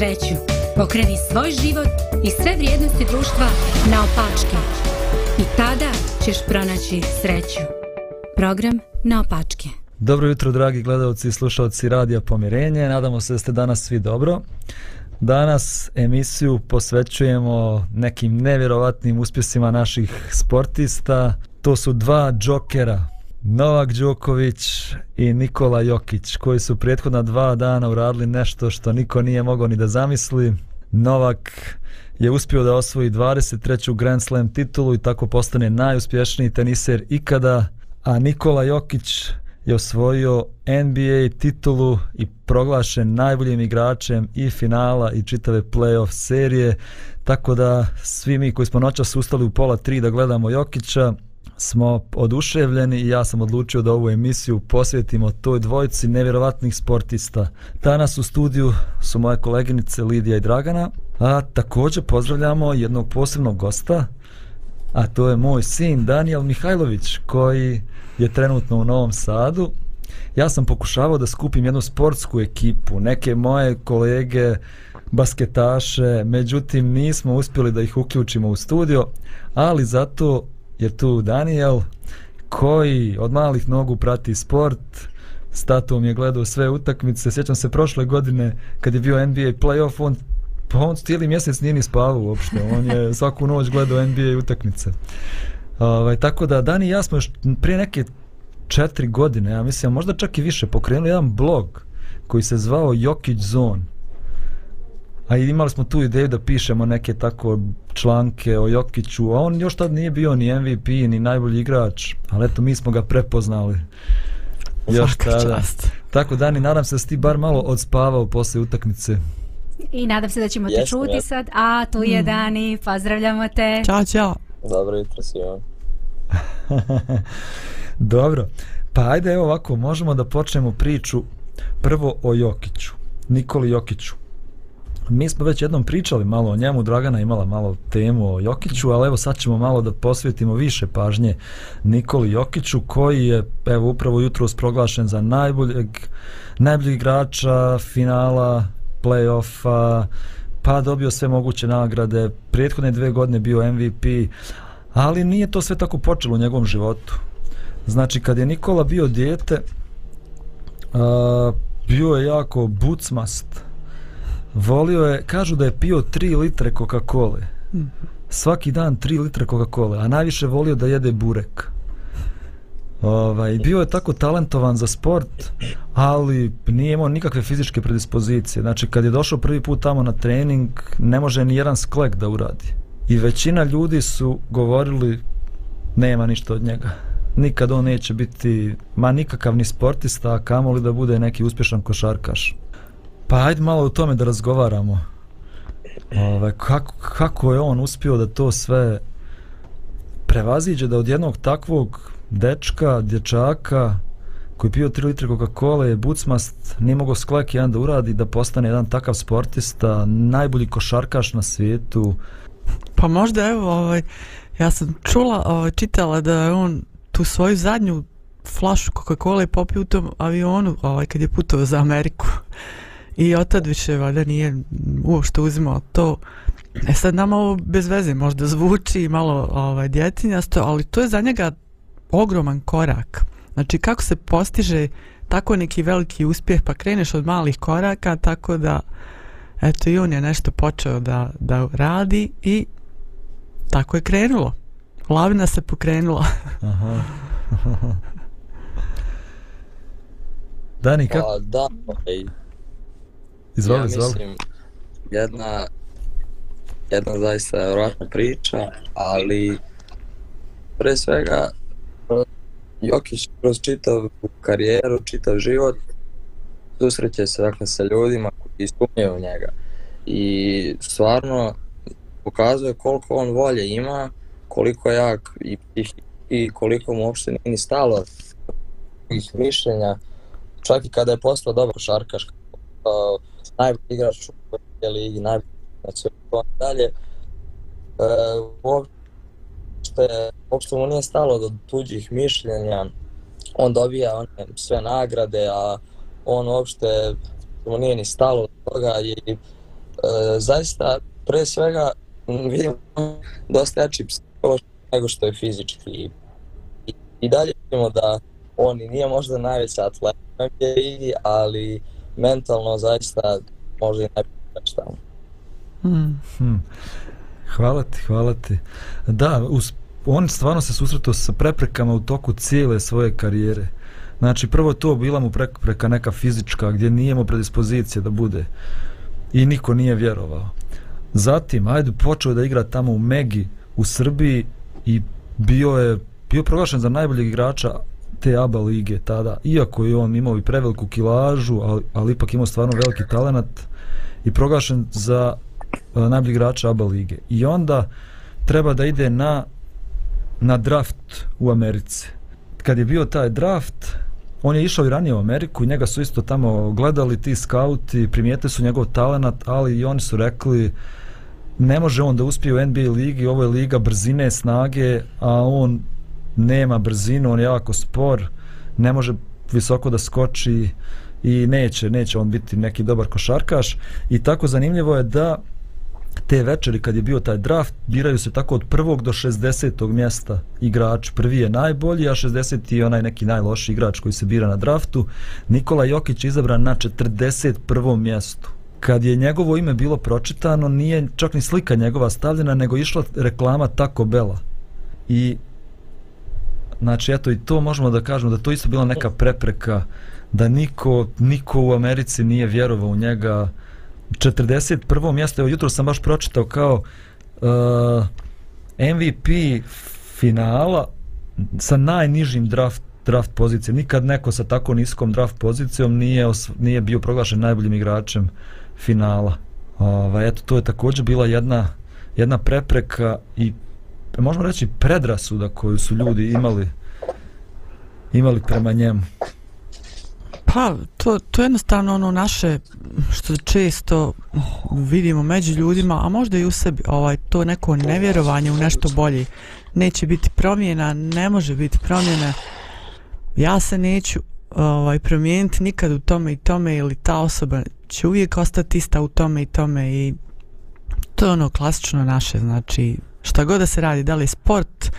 sreću. Pokreni svoj život i sve vrijednosti društva na opačke. I tada ćeš pronaći sreću. Program na opačke. Dobro jutro, dragi gledalci i slušalci Radija Pomirenje. Nadamo se da ste danas svi dobro. Danas emisiju posvećujemo nekim nevjerovatnim uspjesima naših sportista. To su dva džokera, Novak Đoković i Nikola Jokić, koji su prethodna dva dana uradili nešto što niko nije mogao ni da zamisli. Novak je uspio da osvoji 23. Grand Slam titulu i tako postane najuspješniji teniser ikada, a Nikola Jokić je osvojio NBA titulu i proglašen najboljim igračem i finala i čitave playoff serije. Tako da svi mi koji smo noćas ustali u pola tri da gledamo Jokića, smo oduševljeni i ja sam odlučio da ovu emisiju posvetimo toj dvojici nevjerovatnih sportista. Danas u studiju su moje koleginice Lidija i Dragana, a također pozdravljamo jednog posebnog gosta, a to je moj sin Daniel Mihajlović koji je trenutno u Novom Sadu. Ja sam pokušavao da skupim jednu sportsku ekipu, neke moje kolege basketaše, međutim nismo uspjeli da ih uključimo u studio, ali zato je tu Daniel koji od malih nogu prati sport s tatom je gledao sve utakmice. Sjećam se prošle godine kad je bio NBA playoff on pa on cijeli mjesec nije ni spavao uopšte. On je svaku noć gledao NBA utakmice. Ovaj, tako da Dani i ja smo još prije neke četiri godine ja mislim možda čak i više pokrenuli jedan blog koji se zvao Jokić Zone A imali smo tu ideju da pišemo neke tako članke o Jokiću, a on još tad nije bio ni MVP, ni najbolji igrač, ali eto mi smo ga prepoznali. Još tada. Tako Dani, nadam se da si ti bar malo odspavao posle utakmice. I nadam se da ćemo te čuti jesam. sad. A, tu je mm. Dani, pozdravljamo te. Ćao, čao. Dobro jutro svima. Dobro. Pa ajde, evo ovako, možemo da počnemo priču prvo o Jokiću. Nikoli Jokiću mi smo već jednom pričali malo o njemu, Dragana imala malo temu o Jokiću, ali evo sad ćemo malo da posvetimo više pažnje Nikoli Jokiću, koji je evo upravo jutro proglašen za najboljeg, najboljeg igrača finala, play-offa, pa dobio sve moguće nagrade, prethodne dve godine bio MVP, ali nije to sve tako počelo u njegovom životu. Znači, kad je Nikola bio dijete, uh, bio je jako bucmast, volio je, kažu da je pio 3 litre Coca-Cola. Svaki dan 3 litre Coca-Cola, a najviše volio da jede burek. Ovaj, bio je tako talentovan za sport, ali nije imao nikakve fizičke predispozicije. Znači, kad je došao prvi put tamo na trening, ne može ni jedan sklek da uradi. I većina ljudi su govorili, nema ništa od njega. Nikad on neće biti, ma nikakav ni sportista, a kamoli da bude neki uspješan košarkaš. Pa ajde malo o tome da razgovaramo. Ove, kako, kako je on uspio da to sve prevaziđe, da od jednog takvog dečka, dječaka, koji pio 3 litre Coca-Cola je bucmast, nije mogo sklek jedan da uradi, da postane jedan takav sportista, najbolji košarkaš na svijetu. Pa možda evo, ovaj, ja sam čula, ovaj, čitala da je on tu svoju zadnju flašu Coca-Cola popio u tom avionu ovaj, kad je putovao za Ameriku. I od tad više valjda nije uopšte uzimao to. E sad nama ovo bez veze možda zvuči malo ovaj, djetinjasto, ali to je za njega ogroman korak. Znači kako se postiže tako neki veliki uspjeh, pa kreneš od malih koraka, tako da eto i on je nešto počeo da, da radi i tako je krenulo. Lavina se pokrenula. Aha. Dani, kako? Pa, da, okay. Izvoli, ja izvoli. mislim, jedna, jedna zaista vjerojatna priča, ali pre svega Jokić kroz čitav karijeru, čitav život susreće se dakle sa ljudima koji sumnjaju u njega i stvarno pokazuje koliko on volje ima, koliko jak i, i, i koliko mu uopšte nije ni stalo mišljenja, čak i kada je postao dobar košarkaš, uh, najbolji igrač u kojoj ligi, najbolji na to dalje. E, uopšte, uopšte mu nije stalo do tuđih mišljenja, on dobija one sve nagrade, a on uopšte mu nije ni stalo do toga i e, zaista, pre svega, vidimo dosta jači psihološki nego što je fizički. I, i dalje vidimo da on i nije možda najveća atleta u NBA, ali mentalno zaista može i najbolje tamo. Hmm. Hmm. Hvala ti, hvala ti. Da, us, on stvarno se susretao sa preprekama u toku cijele svoje karijere. Znači, prvo to bila mu prepreka neka fizička, gdje nije mu predispozicije da bude. I niko nije vjerovao. Zatim, ajde, počeo da igra tamo u Megi, u Srbiji i bio je bio proglašen za najboljeg igrača te ABA lige tada, iako je on imao i preveliku kilažu, ali, ali ipak imao stvarno veliki talenat i proglašen za uh, najboljeg igrača ABA lige. I onda treba da ide na na draft u Americi. Kad je bio taj draft, on je išao i ranije u Ameriku i njega su isto tamo gledali ti skauti, primijetili su njegov talenat, ali i oni su rekli ne može on da uspije u NBA ligi, ovo je liga brzine, snage, a on nema brzinu, on je jako spor, ne može visoko da skoči i neće, neće on biti neki dobar košarkaš i tako zanimljivo je da te večeri kad je bio taj draft biraju se tako od prvog do 60. mjesta igrač prvi je najbolji a 60. je onaj neki najloši igrač koji se bira na draftu Nikola Jokić je izabran na 41. mjestu kad je njegovo ime bilo pročitano nije čak ni slika njegova stavljena nego išla reklama Taco Bella i znači eto i to možemo da kažemo da to isto bila neka prepreka da niko, niko u Americi nije vjerovao u njega 41. mjesto, evo jutro sam baš pročitao kao uh, MVP finala sa najnižim draft draft pozicije. Nikad neko sa tako niskom draft pozicijom nije nije bio proglašen najboljim igračem finala. Ovaj eto to je također bila jedna jedna prepreka i možemo reći predrasuda koju su ljudi imali imali prema njemu. Pa, to, to je jednostavno ono naše što često vidimo među ljudima, a možda i u sebi, ovaj, to neko nevjerovanje u nešto bolje. Neće biti promjena, ne može biti promjena. Ja se neću ovaj, promijeniti nikad u tome i tome ili ta osoba će uvijek ostati ista u tome i tome i to je ono klasično naše, znači šta god da se radi, da li sport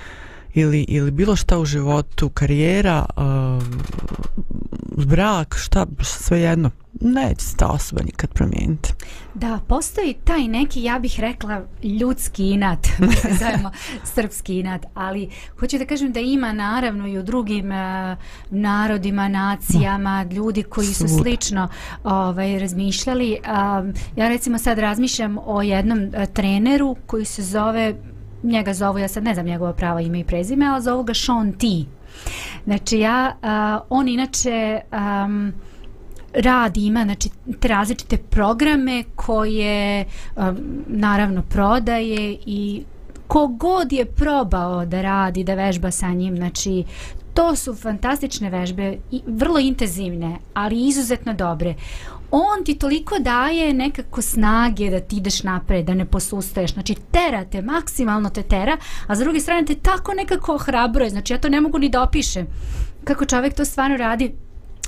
ili, ili bilo šta u životu, karijera, uh, brak, šta, sve jedno, neće se ta osoba nikad promijeniti. Da, postoji taj neki, ja bih rekla, ljudski inat, zovemo srpski inat, ali hoću da kažem da ima naravno i u drugim uh, narodima, nacijama, no. ljudi koji su Svud. slično ovaj, razmišljali. Um, ja recimo sad razmišljam o jednom uh, treneru koji se zove njega zovu, ja sad ne znam njegova prava ime i prezime, ali zovu ga Sean T. Znači ja, uh, on inače um, radi, ima znači, te različite programe koje um, naravno prodaje i kogod je probao da radi, da vežba sa njim, znači to su fantastične vežbe, vrlo intenzivne, ali izuzetno dobre on ti toliko daje nekako snage da ti ideš napred, da ne posustaješ. Znači, tera te, maksimalno te tera, a s druge strane te tako nekako ohrabruje. Znači, ja to ne mogu ni da opišem. Kako čovjek to stvarno radi,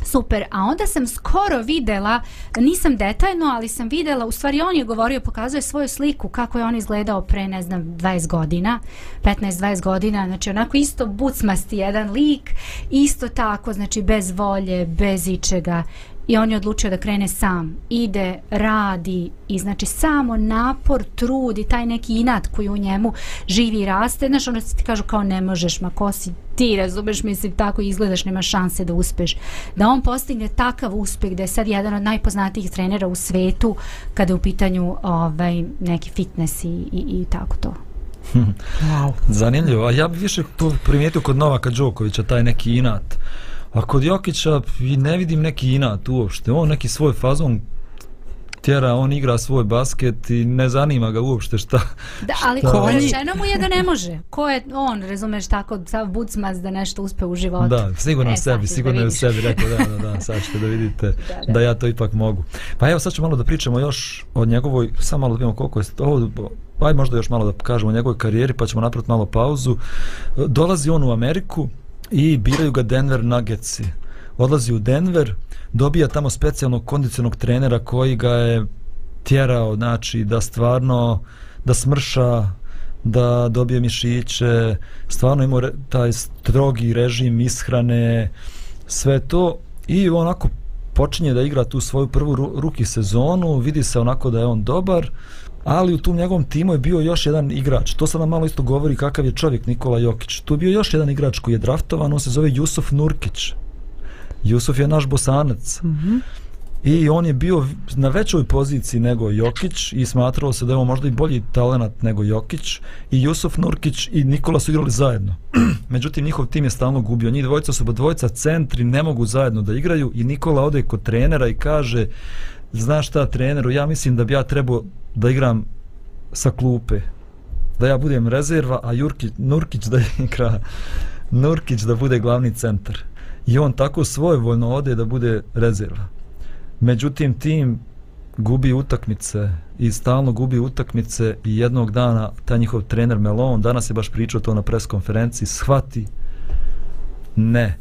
super. A onda sam skoro videla, nisam detaljno, ali sam videla, u stvari on je govorio, pokazuje svoju sliku kako je on izgledao pre, ne znam, 20 godina, 15-20 godina, znači onako isto bucmasti jedan lik, isto tako, znači bez volje, bez ičega i on je odlučio da krene sam. Ide, radi i znači samo napor, trud i taj neki inat koji u njemu živi i raste. Znaš ono ti kažu kao ne možeš ma ko si ti? Razumeš mislim tako izgledaš nema šanse da uspeš. Da on postigne takav uspeh da je sad jedan od najpoznatijih trenera u svetu kada je u pitanju ovaj, neki fitness i, i, i tako to. Wow. zanimljivo. A ja bi više primijetio kod Novaka Đokovića taj neki inat. A kod Jokića ne vidim neki inat uopšte. On neki svoj fazon tjera, on igra svoj basket i ne zanima ga uopšte šta. Da, ali šta... ko rečeno mu je da ne može. Ko je on, razumeš, tako sav bucmaz da nešto uspe u životu. Da, sigurno e, sebi, sigurno je u sebi rekao, da, da, da, sad ćete da vidite da, da. da, ja to ipak mogu. Pa evo sad ću malo da pričamo još o njegovoj, samo malo da vidimo koliko je ovo, aj možda još malo da kažemo o njegovoj karijeri, pa ćemo napraviti malo pauzu. Dolazi on u Ameriku, i biraju ga Denver Nuggetsi. Odlazi u Denver, dobija tamo specijalnog kondicionog trenera koji ga je tjerao, znači da stvarno da smrša, da dobije mišiće, stvarno imao taj strogi režim ishrane, sve to i onako počinje da igra tu svoju prvu ruki sezonu, vidi se onako da je on dobar, ali u tom njegovom timu je bio još jedan igrač. To sad nam malo isto govori kakav je čovjek Nikola Jokić. Tu je bio još jedan igrač koji je draftovan, on se zove Jusuf Nurkić. Jusuf je naš bosanac. Mm -hmm. I on je bio na većoj poziciji nego Jokić i smatralo se da je on možda i bolji talenat nego Jokić i Jusuf Nurkić i Nikola su igrali zajedno. Međutim, njihov tim je stalno gubio. Njih dvojica su dvojica centri, ne mogu zajedno da igraju i Nikola ode kod trenera i kaže znaš šta treneru, ja mislim da bi ja trebao da igram sa klupe. Da ja budem rezerva, a Jurkić, Nurkić da igra Nurkić da bude glavni centar. I on tako svojevoljno ode da bude rezerva. Međutim, tim gubi utakmice i stalno gubi utakmice i jednog dana taj njihov trener Melon, danas je baš pričao to na pres konferenciji, shvati ne,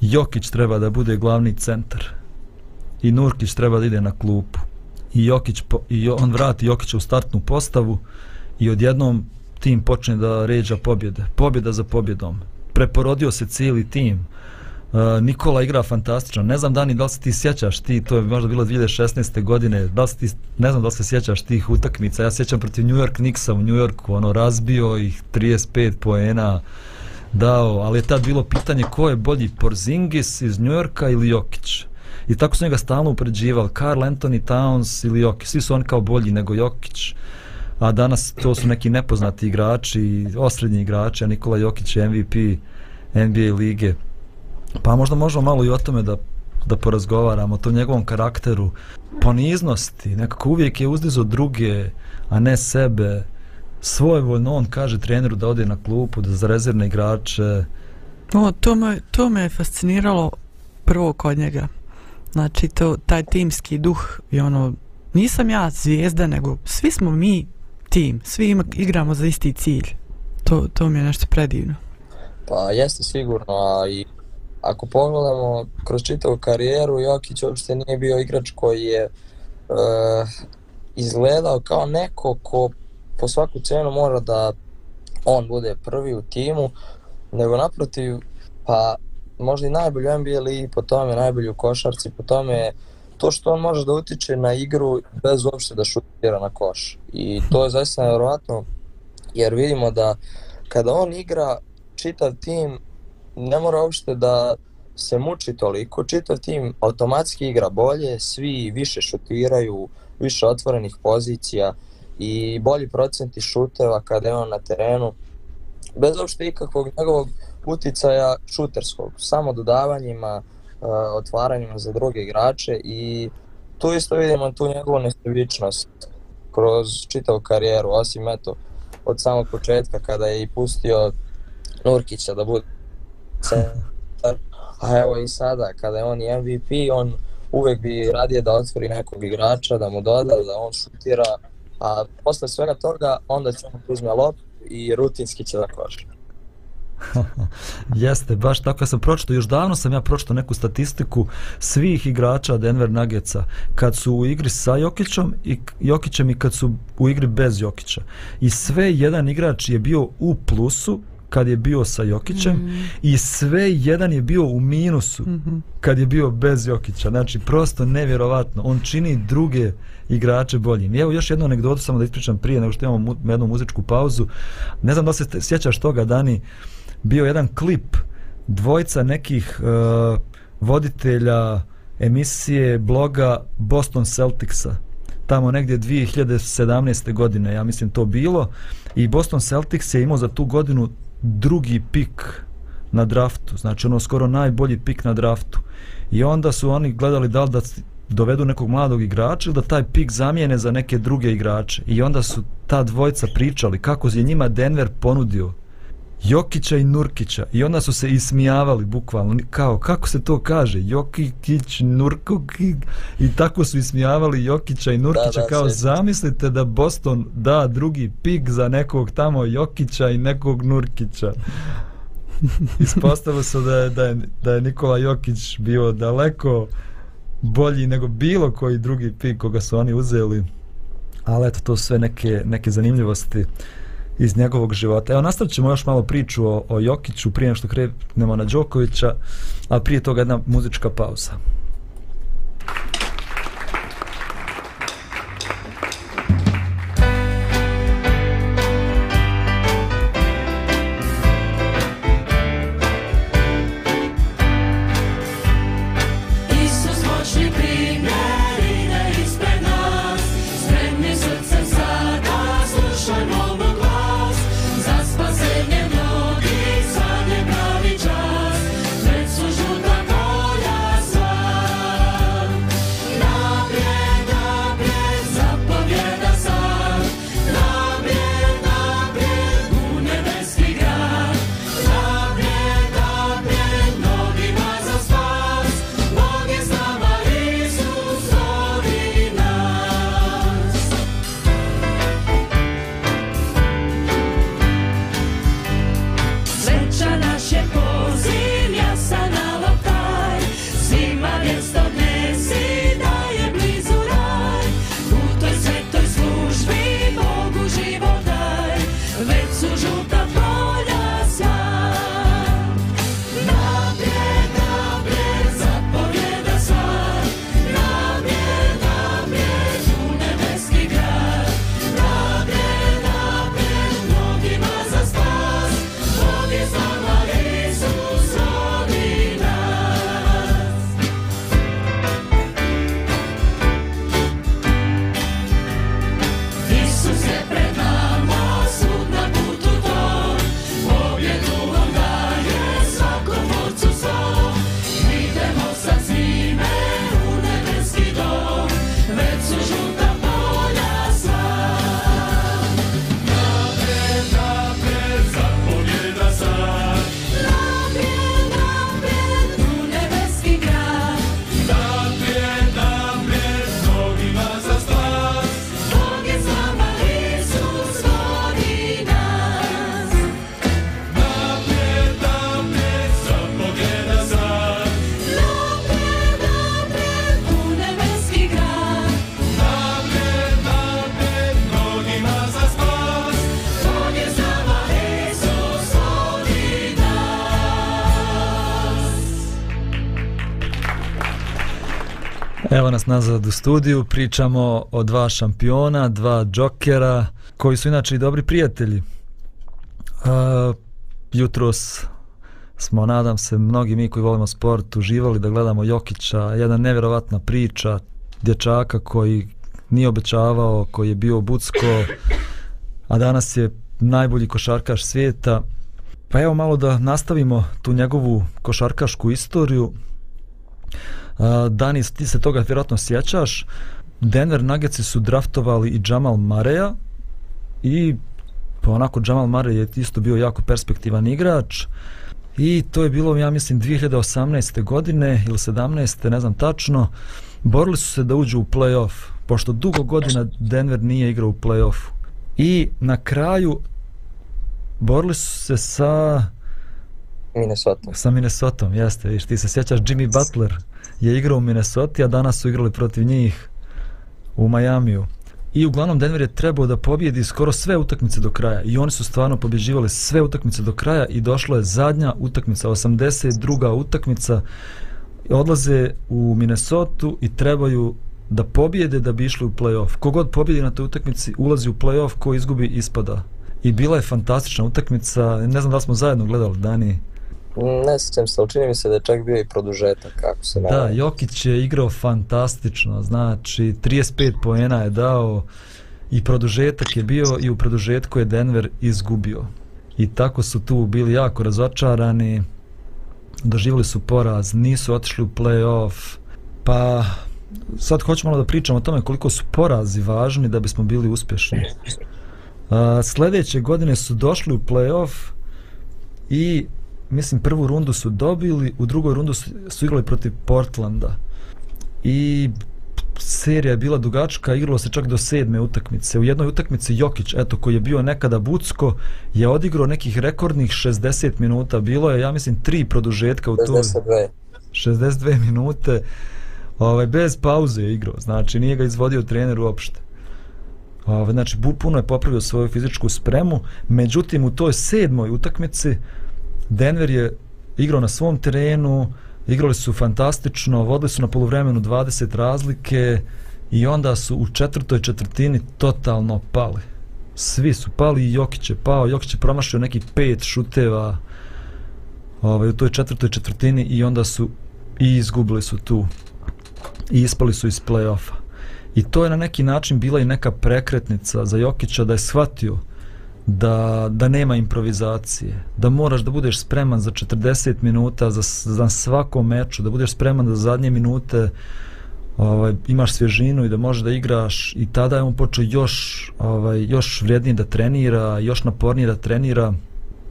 Jokić treba da bude glavni centar i Nurkić treba da ide na klupu i Jokić po, i on vrati Jokića u startnu postavu i odjednom tim počne da ređa pobjede. Pobjeda za pobjedom. Preporodio se cijeli tim. Uh, Nikola igra fantastično. Ne znam Dani da li se ti sjećaš ti, to je možda bilo 2016. godine, da li ti, ne znam da li se sjećaš tih utakmica. Ja sjećam protiv New York Knicksa u New Yorku, ono razbio ih 35 poena dao, ali je tad bilo pitanje ko je bolji Porzingis iz New Yorka ili Jokić. I tako su njega stalno upređivali, Carl Anthony Towns ili Jokić, svi su oni kao bolji nego Jokić. A danas to su neki nepoznati igrači, osrednji igrači, a Nikola Jokić je MVP NBA lige. Pa možda možemo malo i o tome da, da porazgovaramo, o tom njegovom karakteru, poniznosti, nekako uvijek je uzdizo druge, a ne sebe. Svojevoljno on kaže treneru da ode na klupu, da za rezervne igrače. O, to me, to me je fasciniralo prvo kod njega. Znači, to, taj timski duh i ono, nisam ja zvijezda, nego svi smo mi tim, svi ima, igramo za isti cilj. To, to mi je nešto predivno. Pa jeste sigurno, a i ako pogledamo kroz čitavu karijeru, Jokić uopšte nije bio igrač koji je uh, izgledao kao neko ko po svaku cenu mora da on bude prvi u timu, nego naprotiv, pa možda i najbolji u NBA ligi po tome, najbolji u košarci po tome je to što on može da utiče na igru bez uopšte da šutira na koš. I to je zaista nevjerovatno jer vidimo da kada on igra čitav tim ne mora uopšte da se muči toliko, čitav tim automatski igra bolje, svi više šutiraju, više otvorenih pozicija i bolji procenti šuteva kada je on na terenu bez uopšte ikakvog njegovog uticaja šuterskog, samo dodavanjima, uh, eh, otvaranjima za druge igrače i tu isto vidimo tu njegovu nesebičnost kroz čitavu karijeru, osim eto, od samog početka kada je i pustio Nurkića da bude centar, a evo i sada kada je on i MVP, on uvek bi radije da otvori nekog igrača, da mu doda, da on šutira, a posle svega toga onda će on uzme lop i rutinski će da koša. Jeste, baš tako ja sam pročito, još davno sam ja pročito neku statistiku svih igrača Denver Nuggetsa kad su u igri sa Jokićem i Jokićem i kad su u igri bez Jokića. I sve jedan igrač je bio u plusu kad je bio sa Jokićem mm. i sve jedan je bio u minusu mm -hmm. kad je bio bez Jokića. Znači, prosto nevjerovatno. On čini druge igrače boljim. I evo još jednu anegdotu samo da ispričam prije nego što imamo mu, jednu muzičku pauzu. Ne znam da se sjećaš toga, Dani, bio jedan klip dvojca nekih uh, voditelja emisije bloga Boston Celticsa tamo negdje 2017. godine, ja mislim to bilo i Boston Celtics je imao za tu godinu drugi pik na draftu, znači ono skoro najbolji pik na draftu i onda su oni gledali da li da dovedu nekog mladog igrača ili da taj pik zamijene za neke druge igrače i onda su ta dvojca pričali kako je njima Denver ponudio Jokića i Nurkića. I onda su se ismijavali bukvalno. Kao kako se to kaže? Jokić Nurkić i tako su ismijavali Jokića i Nurkića. Da, da, kao sve. zamislite da Boston da drugi pik za nekog tamo Jokića i nekog Nurkića. Ispostavilo se da je, da, je, da je Nikola Jokić bio daleko bolji nego bilo koji drugi pik koga su oni uzeli. Ali eto, to sve neke, neke zanimljivosti iz njegovog života. Evo, nastavit ćemo još malo priču o, o Jokiću prije nego što krenemo na Đokovića, a prije toga jedna muzička pauza. Nas nazad u studiju, pričamo o dva šampiona, dva džokera, koji su inače i dobri prijatelji. Uh, jutros smo, nadam se, mnogi mi koji volimo sport, uživali da gledamo Jokića, jedna nevjerovatna priča dječaka koji nije obećavao, koji je bio Bucko, a danas je najbolji košarkaš svijeta. Pa evo malo da nastavimo tu njegovu košarkašku istoriju. Dani, ti se toga vjerojatno sjećaš. Denver Nuggetsi su draftovali i Jamal Mareja i pa onako Jamal Murray je isto bio jako perspektivan igrač i to je bilo ja mislim 2018. godine ili 17. ne znam tačno borili su se da uđu u playoff pošto dugo godina Denver nije igrao u playoffu i na kraju borili su se sa Minnesota. Sa Minnesota, jeste, viš, ti se sjećaš Jimmy Butler je igrao u Minnesota, a danas su igrali protiv njih u Majamiju. I uglavnom Denver je trebao da pobjedi skoro sve utakmice do kraja. I oni su stvarno pobježivali sve utakmice do kraja i došla je zadnja utakmica, 82. utakmica. Odlaze u Minnesota i trebaju da pobjede da bi išli u play-off. Kogod pobjedi na toj utakmici ulazi u play-off, ko izgubi ispada. I bila je fantastična utakmica. Ne znam da smo zajedno gledali, Dani. Ne sjećam se, učini mi se da je čak bio i produžetak, kako se Da, Jokić je igrao fantastično, znači 35 poena je dao i produžetak je bio i u produžetku je Denver izgubio. I tako su tu bili jako razočarani, doživjeli su poraz, nisu otišli u play-off, pa sad hoćemo malo da pričamo o tome koliko su porazi važni da bismo bili uspješni. A, sljedeće godine su došli u play-off i mislim prvu rundu su dobili, u drugoj rundu su, su igrali protiv Portlanda. I serija je bila dugačka, igralo se čak do sedme utakmice. U jednoj utakmici Jokić, eto, koji je bio nekada Bucko, je odigrao nekih rekordnih 60 minuta. Bilo je, ja mislim, tri produžetka u toj... 62. 62 minute ovaj, bez pauze je igrao, znači nije ga izvodio trener uopšte. Ovaj, znači puno je popravio svoju fizičku spremu, međutim u toj sedmoj utakmici Denver je igrao na svom terenu, igrali su fantastično, vodili su na poluvremenu 20 razlike i onda su u četvrtoj četvrtini totalno pali. Svi su pali i Jokić je pao, Jokić je promašio neki pet šuteva ovaj, u toj četvrtoj četvrtini i onda su i izgubili su tu i ispali su iz play-offa. I to je na neki način bila i neka prekretnica za Jokića da je shvatio da, da nema improvizacije, da moraš da budeš spreman za 40 minuta za, za svakom meču, da budeš spreman da za zadnje minute ovaj, imaš svježinu i da možeš da igraš i tada je on počeo još, ovaj, još vrijednije da trenira, još napornije da trenira,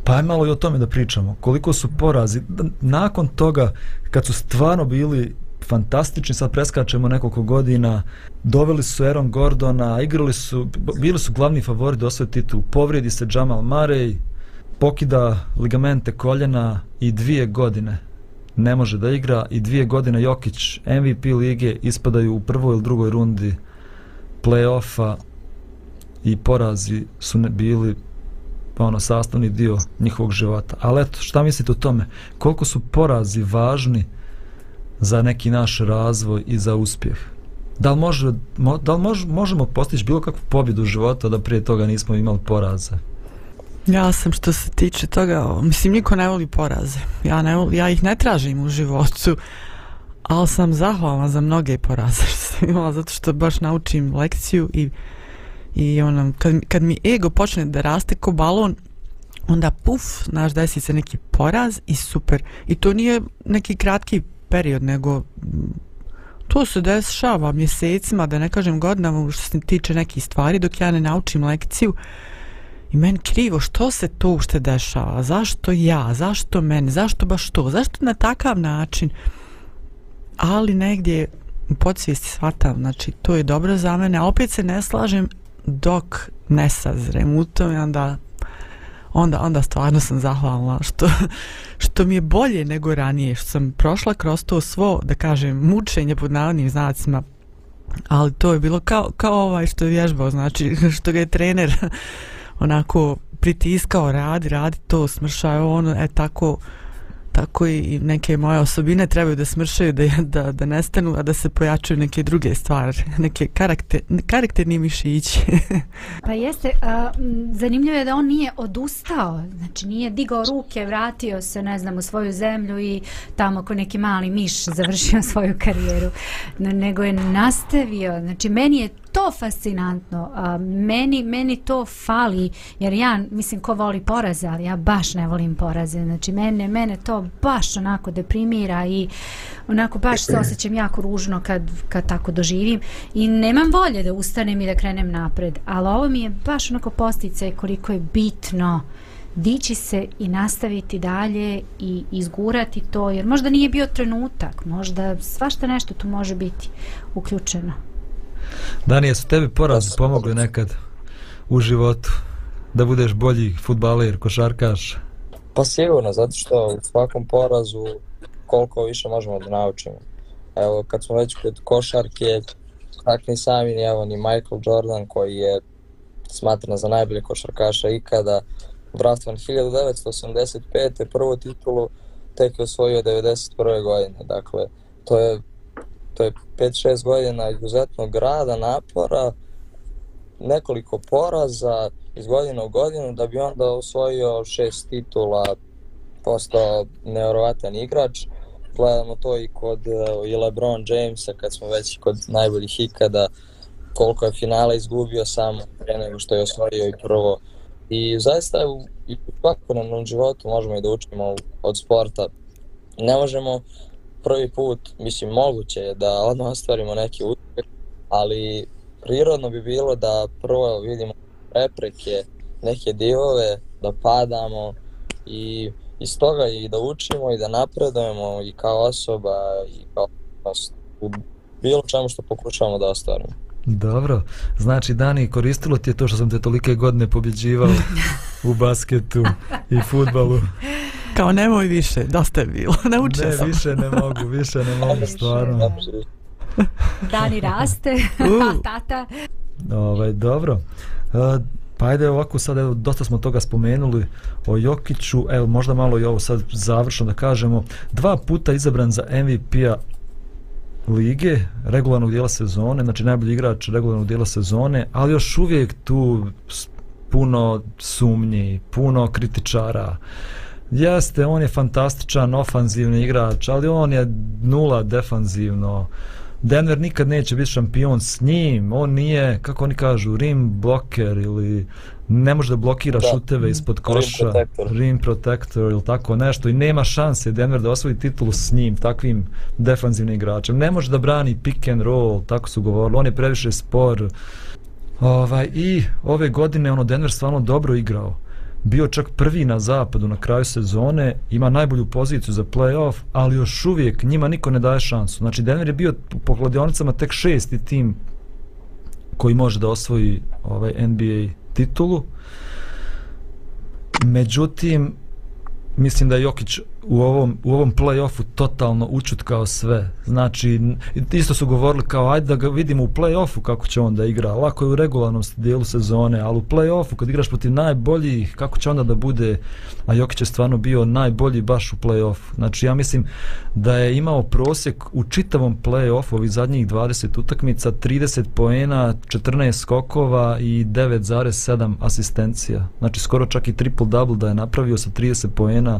Pa je malo i o tome da pričamo. Koliko su porazi. Nakon toga, kad su stvarno bili fantastični, sad preskačemo nekoliko godina, doveli su Aaron Gordona, igrali su, bili su glavni favori da osvoje titul. Povredi se Jamal Murray, pokida ligamente koljena i dvije godine ne može da igra i dvije godine Jokić MVP lige ispadaju u prvoj ili drugoj rundi play-offa i porazi su ne bili ono sastavni dio njihovog života. Ali eto, šta mislite o tome? Koliko su porazi važni za neki naš razvoj i za uspjeh? Da li, može, mo, da li mož, možemo postići bilo kakvu pobjedu u života da prije toga nismo imali poraze? Ja sam što se tiče toga, mislim niko ne voli poraze. Ja, ne, ja ih ne tražim u životu, ali sam zahvalna za mnoge poraze što sam imala, zato što baš naučim lekciju i i onam, kad, kad mi ego počne da raste ko balon, onda puf, znaš, desi se neki poraz i super. I to nije neki kratki period, nego to se dešava mjesecima, da ne kažem godinama što se tiče nekih stvari, dok ja ne naučim lekciju. I meni krivo, što se to ušte dešava? Zašto ja? Zašto meni? Zašto baš to? Zašto na takav način? Ali negdje u podsvijesti shvatam, znači to je dobro za mene, a opet se ne slažem dok ne sazrem u tom i onda onda, onda stvarno sam zahvalna što, što mi je bolje nego ranije, što sam prošla kroz to svo, da kažem, mučenje pod navodnim znacima, ali to je bilo kao, kao ovaj što je vježbao, znači što ga je trener onako pritiskao, radi, radi to, smršao ono, e tako, tako i neke moje osobine trebaju da smršaju, da, da, da nestanu, a da se pojačaju neke druge stvari, neke karakter, karakterni mišići. pa jeste, a, zanimljivo je da on nije odustao, znači nije digao ruke, vratio se, ne znam, u svoju zemlju i tamo ko neki mali miš završio svoju karijeru, nego je nastavio, znači meni je to fascinantno. A, meni, meni to fali, jer ja, mislim, ko voli poraze, ali ja baš ne volim poraze. Znači, mene, mene to baš onako deprimira i onako baš se osjećam jako ružno kad, kad tako doživim. I nemam volje da ustanem i da krenem napred. Ali ovo mi je baš onako postice koliko je bitno dići se i nastaviti dalje i izgurati to, jer možda nije bio trenutak, možda svašta nešto tu može biti uključeno. Dani, su tebi porazi pomogli nekad u životu da budeš bolji futbaler, košarkaš? Pa sigurno, zato što u svakom porazu koliko više možemo da naučimo. Evo, kad smo već kod košarke, tak ni sami, ni, evo, ni Michael Jordan, koji je smatran za najbolje košarkaša ikada, draftovan 1985. prvu titulu tek je osvojio 91. godine. Dakle, to je to je 5-6 godina izuzetnog grada, napora, nekoliko poraza iz godina u godinu da bi onda osvojio šest titula, postao nevjerovatan igrač. Gledamo to i kod e, i LeBron Jamesa kad smo već kod najboljih ikada koliko je finala izgubio sam pre nego što je osvojio i prvo. I zaista u, i u svakodnevnom životu možemo i da učimo od sporta. Ne možemo prvi put, mislim, moguće je da odmah ostvarimo neki uspjeh, ali prirodno bi bilo da prvo vidimo prepreke, neke divove, da padamo i iz toga i da učimo i da napredujemo i kao osoba i kao u bilo čemu što pokušavamo da ostvarimo. Dobro, znači Dani, koristilo ti je to što sam te tolike godine pobjeđivao u basketu i futbalu? Kao nemoj više, dosta je bilo, naučio ne, sam. više ne mogu, više ne mogu, stvarno. Dani raste, U. a tata Ovaj, dobro. E, pa ajde ovako sad, evo, dosta smo toga spomenuli o Jokiću, evo možda malo i ovo sad završno da kažemo. Dva puta izabran za MVP-a lige, regularnog dijela sezone, znači najbolji igrač regularnog dijela sezone, ali još uvijek tu puno sumnji, puno kritičara. Jeste, on je fantastičan ofanzivni igrač, ali on je nula defanzivno. Denver nikad neće biti šampion s njim, on nije, kako oni kažu, rim bloker ili ne može da blokira Da. šuteve ispod koša, protector. rim protector ili tako nešto i nema šanse Denver da osvoji titulu s njim, takvim defanzivnim igračem. Ne može da brani pick and roll, tako su govorili, on je previše spor. Ovaj, I ove godine ono Denver stvarno dobro igrao. Bio čak prvi na zapadu na kraju sezone, ima najbolju poziciju za playoff, ali još uvijek njima niko ne daje šansu. Znači Denver je bio po kladionicama tek šesti tim koji može da osvoji ovaj NBA titulu. Međutim, mislim da je Jokić u ovom, u ovom play-offu totalno učutkao sve. Znači, isto su govorili kao ajde da ga vidimo u play-offu kako će on da igra. Lako je u regularnom dijelu sezone, ali u play-offu kad igraš protiv najboljih, kako će onda da bude, a Jokić je stvarno bio najbolji baš u play-offu. Znači, ja mislim da je imao prosjek u čitavom play-offu ovih zadnjih 20 utakmica 30 poena, 14 skokova i 9,7 asistencija. Znači, skoro čak i triple-double da je napravio sa 30 poena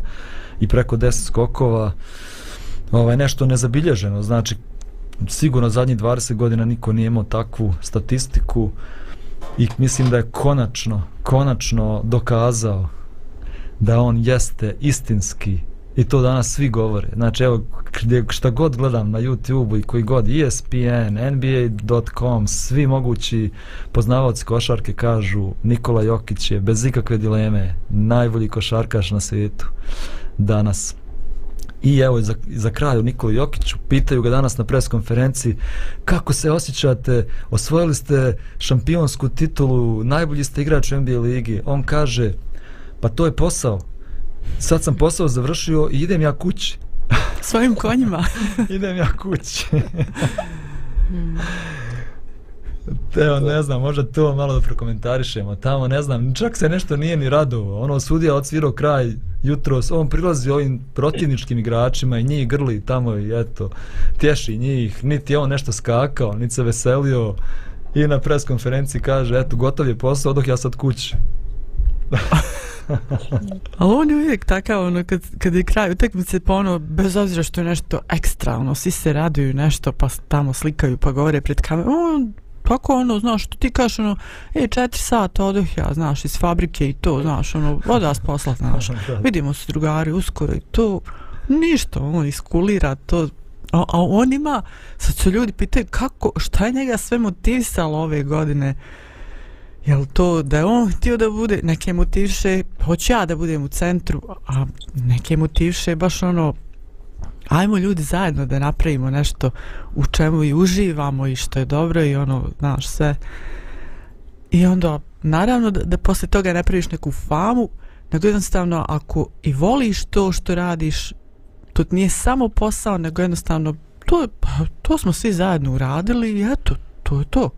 i preko 10 skokova. Ovaj, nešto nezabilježeno, znači sigurno zadnjih 20 godina niko nije imao takvu statistiku i mislim da je konačno, konačno dokazao da on jeste istinski i to danas svi govore. Znači evo gdje šta god gledam na YouTube i koji god ESPN, NBA.com, svi mogući poznavaoci košarke kažu Nikola Jokić je bez ikakve dileme najbolji košarkaš na svijetu danas. I evo za, za kraj o Nikoli Jokiću, pitaju ga danas na preskonferenciji kako se osjećate, osvojili ste šampionsku titulu, najbolji ste igrač u NBA ligi. On kaže, pa to je posao. Sad sam posao završio i idem ja kući. Svojim konjima. idem ja kući. Evo, ne znam, možda to malo da prokomentarišemo. Tamo, ne znam, čak se nešto nije ni radovao. Ono, sudija odsvirao kraj jutros, on prilazi ovim protivničkim igračima i njih grli tamo i eto, tješi njih, niti je on nešto skakao, niti se veselio i na preskonferenciji kaže, eto, gotov je posao, odoh ja sad kući. Ali on je uvijek takav, ono, kad, kad je kraj utakmice, pa ono, bez obzira što je nešto ekstra, ono, svi se raduju nešto, pa tamo slikaju, pa govore pred kamerom, on, tako ono, znaš, što ti kažeš, ono, e, četiri sata odoh ja, znaš, iz fabrike i to, znaš, ono, oda s posla, znaš, vidimo se drugari uskoro i to, ništa, on iskulira to, a, a on ima, sad su ljudi pitaju kako, šta je njega sve motivisalo ove godine, Jel to da je on htio da bude, neke motivše, hoću ja da budem u centru, a neke motivše baš ono, ajmo ljudi zajedno da napravimo nešto u čemu i uživamo i što je dobro i ono, znaš, sve. I onda, naravno da, da posle toga ne praviš neku famu, nego jednostavno ako i voliš to što radiš, to nije samo posao, nego jednostavno to, je- pa, to smo svi zajedno uradili i eto, to je to.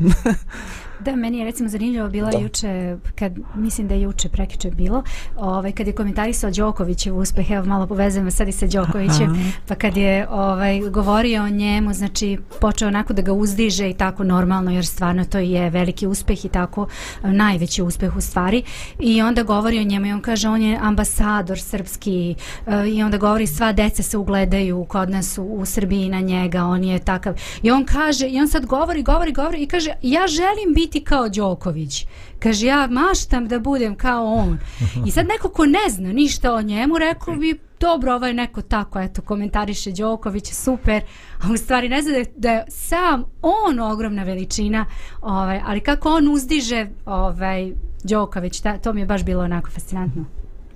Da, meni je recimo zanimljivo bila Da. juče, kad, mislim da je juče prekiče bilo, ovaj, kad je komentarisao Đokovićev uspeh, evo malo povezujemo sad i sa Đokovićem, Aha. pa kad je ovaj, govorio o njemu, znači počeo onako da ga uzdiže i tako normalno, jer stvarno to je veliki uspeh i tako najveći uspeh u stvari. I onda govori o njemu i on kaže on je ambasador srpski eh, i onda govori sva deca se ugledaju kod nas u, u Srbiji na njega, on je takav. I on kaže, i on sad govori, govori, govori i kaže ja želim biti kao Đoković. Kaže ja maštam da budem kao on. I sad neko ko ne zna ništa o njemu rekao bi dobro, ovaj neko tako, eto, komentariše Đoković, super, a u stvari ne zna da je, da je sam on ogromna veličina, ovaj, ali kako on uzdiže ovaj, Đoković, ta, to mi je baš bilo onako fascinantno.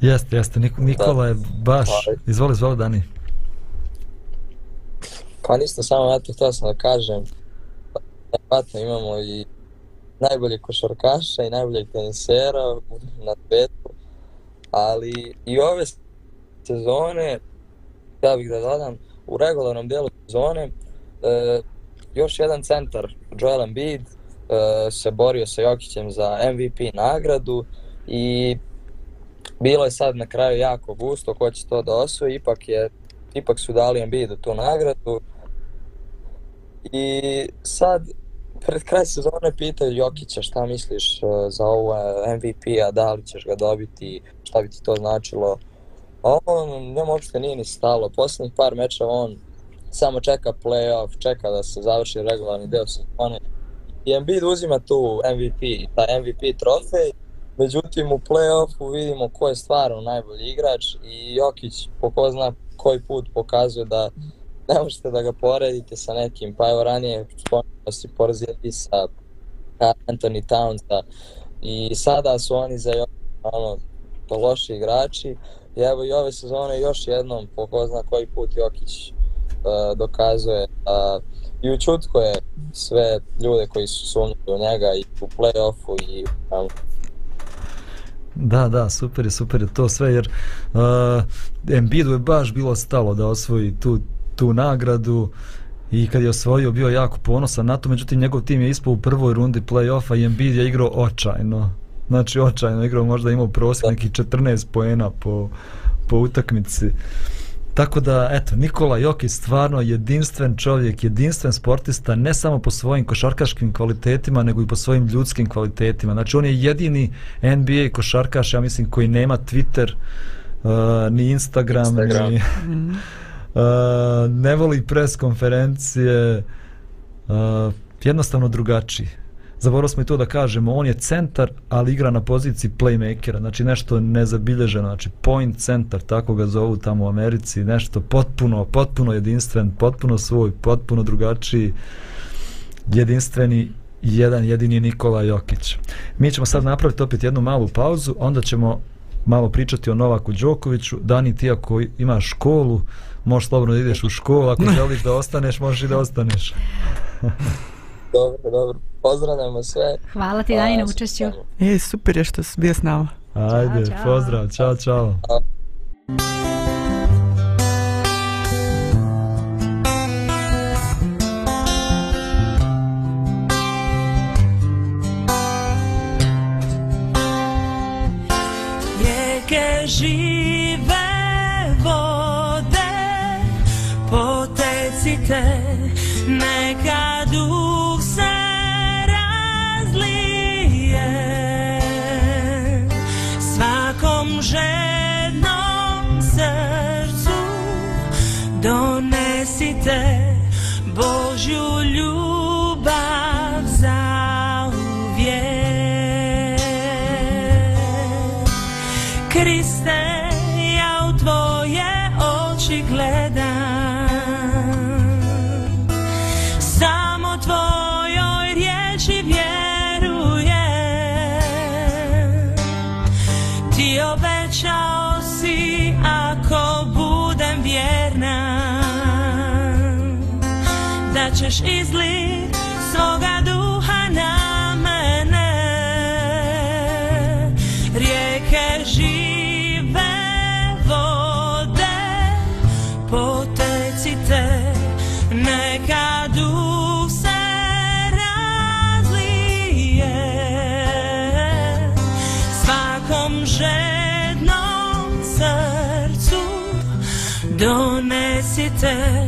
Jeste, jeste, Nik Nikola je baš, izvoli, izvoli Dani. Pa ništa, samo eto htio sam da kažem. Vjerojatno imamo i najboljeg košarkaša i najboljeg tenisera na svetu, ali i ove sezone, ja bih da dodam, u regularnom dijelu sezone, e, još jedan centar, Joel Embiid, e, se borio sa Jokićem za MVP nagradu i bilo je sad na kraju jako gusto ko će to da osvoji, ipak je ipak su dali Embiidu tu nagradu. I sad pred kraj sezone pitaju Jokića šta misliš e, za ovo e, MVP-a, da li ćeš ga dobiti, šta bi ti to značilo. A on njemu uopšte nije ni stalo. Poslednjih par meča on samo čeka playoff, čeka da se završi regularni deo sezone. I Embiid uzima tu MVP, taj MVP trofej. Međutim, u playoffu vidimo ko je stvarno najbolji igrač i Jokić po ko zna koji put pokazuje da ne možete da ga poredite sa nekim, pa evo ranije spomenuo si porazili sa Anthony Townsa i sada su oni za ono, to loši igrači. I evo i ove sezone još jednom po ko zna koji put Jokić uh, dokazuje da uh, i učutko je sve ljude koji su sumnjali u njega i u play-offu i um, Da, da, super je, super je to sve, jer e, uh, Embiidu je baš bilo stalo da osvoji tu, tu nagradu i kad je osvojio bio jako ponosan na to, međutim njegov tim je ispao u prvoj rundi play-offa i Embiid je igrao očajno. Znači očajno igrao, možda imao prosjek neki 14 poena po, po utakmici. Tako da, eto, Nikola Jokić stvarno jedinstven čovjek, jedinstven sportista, ne samo po svojim košarkaškim kvalitetima, nego i po svojim ljudskim kvalitetima. Znači, on je jedini NBA košarkaš, ja mislim, koji nema Twitter, uh, ni Instagram, Instagram. ni... uh, ne voli pres konferencije, uh, jednostavno drugačiji zaboravili smo i to da kažemo, on je centar, ali igra na poziciji playmakera, znači nešto nezabilježeno, znači point centar, tako ga zovu tamo u Americi, nešto potpuno, potpuno jedinstven, potpuno svoj, potpuno drugačiji, jedinstveni, jedan jedini Nikola Jokić. Mi ćemo sad napraviti opet jednu malu pauzu, onda ćemo malo pričati o Novaku Đokoviću. Dani, ti ako imaš školu, možeš slobodno da ideš u školu, ako želiš da ostaneš, možeš i da ostaneš. dobro, dobro. Pozdravljamo sve. Hvala ti Dani na učešću. E, super je što si bio s nama. Ajde, čao, čao. pozdrav, čao, čao. čao. Te neka duh se razlije. Svakom žednom srcu donesite da ćeš izlit svoga duha na mene. Rijeke žive vode potecite neka duh se razlije. Svakom žednom srcu donesite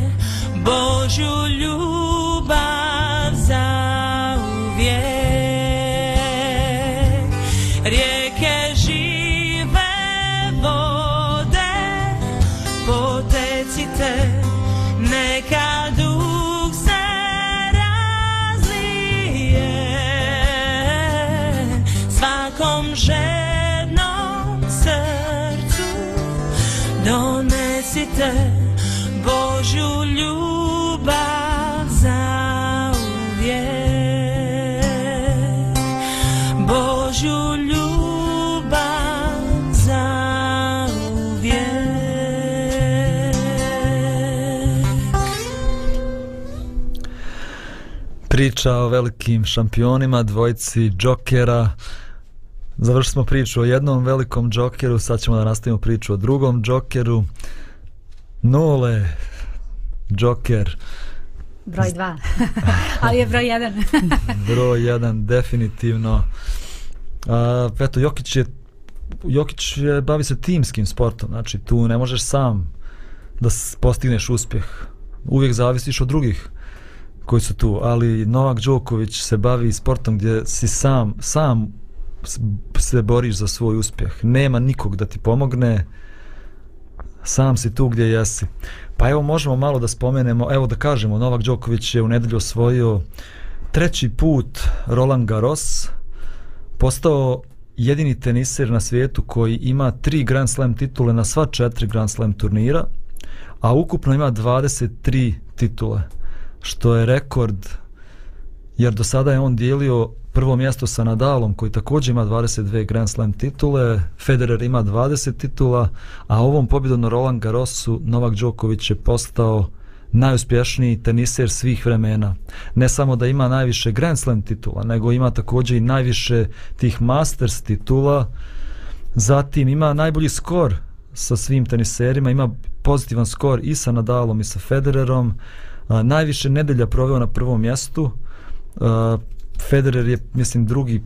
Priča o velikim šampionima, dvojci džokera. Završili smo priču o jednom velikom džokeru, sad ćemo da nastavimo priču o drugom džokeru. Nole, džoker, broj dva. Ali je broj jedan. broj jedan, definitivno. A, eto, Jokić je Jokić je, bavi se timskim sportom, znači tu ne možeš sam da postigneš uspjeh. Uvijek zavisiš od drugih koji su tu, ali Novak Đoković se bavi sportom gdje si sam, sam se boriš za svoj uspjeh. Nema nikog da ti pomogne, sam si tu gdje jesi. Pa evo možemo malo da spomenemo, evo da kažemo, Novak Đoković je u nedelju osvojio treći put Roland Garros, postao jedini teniser na svijetu koji ima tri Grand Slam titule na sva četiri Grand Slam turnira, a ukupno ima 23 titule, što je rekord, jer do sada je on dijelio prvo mjesto sa Nadalom koji također ima 22 Grand Slam titule, Federer ima 20 titula, a ovom pobjedom na Roland Garrosu Novak Đoković je postao najuspješniji teniser svih vremena. Ne samo da ima najviše Grand Slam titula, nego ima također i najviše tih Masters titula. Zatim ima najbolji skor sa svim teniserima, ima pozitivan skor i sa Nadalom i sa Federerom. A, najviše nedelja proveo na prvom mjestu. A, Federer je, mislim, drugi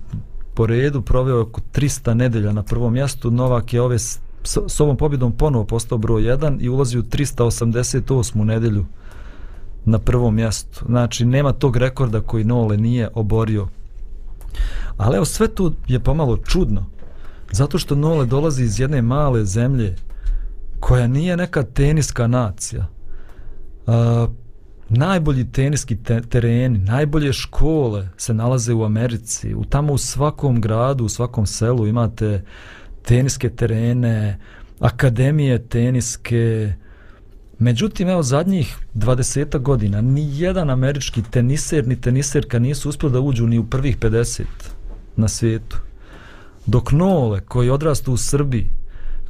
po redu, proveo oko 300 nedelja na prvom mjestu. Novak je ove s, s, ovom pobjedom ponovo postao broj 1 i ulazi u 388. nedelju na prvom mjestu. Znači, nema tog rekorda koji Nole nije oborio. Ali evo, sve tu je pomalo čudno. Zato što Nole dolazi iz jedne male zemlje koja nije neka teniska nacija. Uh, najbolji teniski te tereni, najbolje škole se nalaze u Americi. U tamo u svakom gradu, u svakom selu imate teniske terene, akademije teniske. Međutim, evo zadnjih 20 godina ni jedan američki teniser ni teniserka nisu uspjeli da uđu ni u prvih 50 na svijetu. Dok Nole, koji odrastu u Srbiji,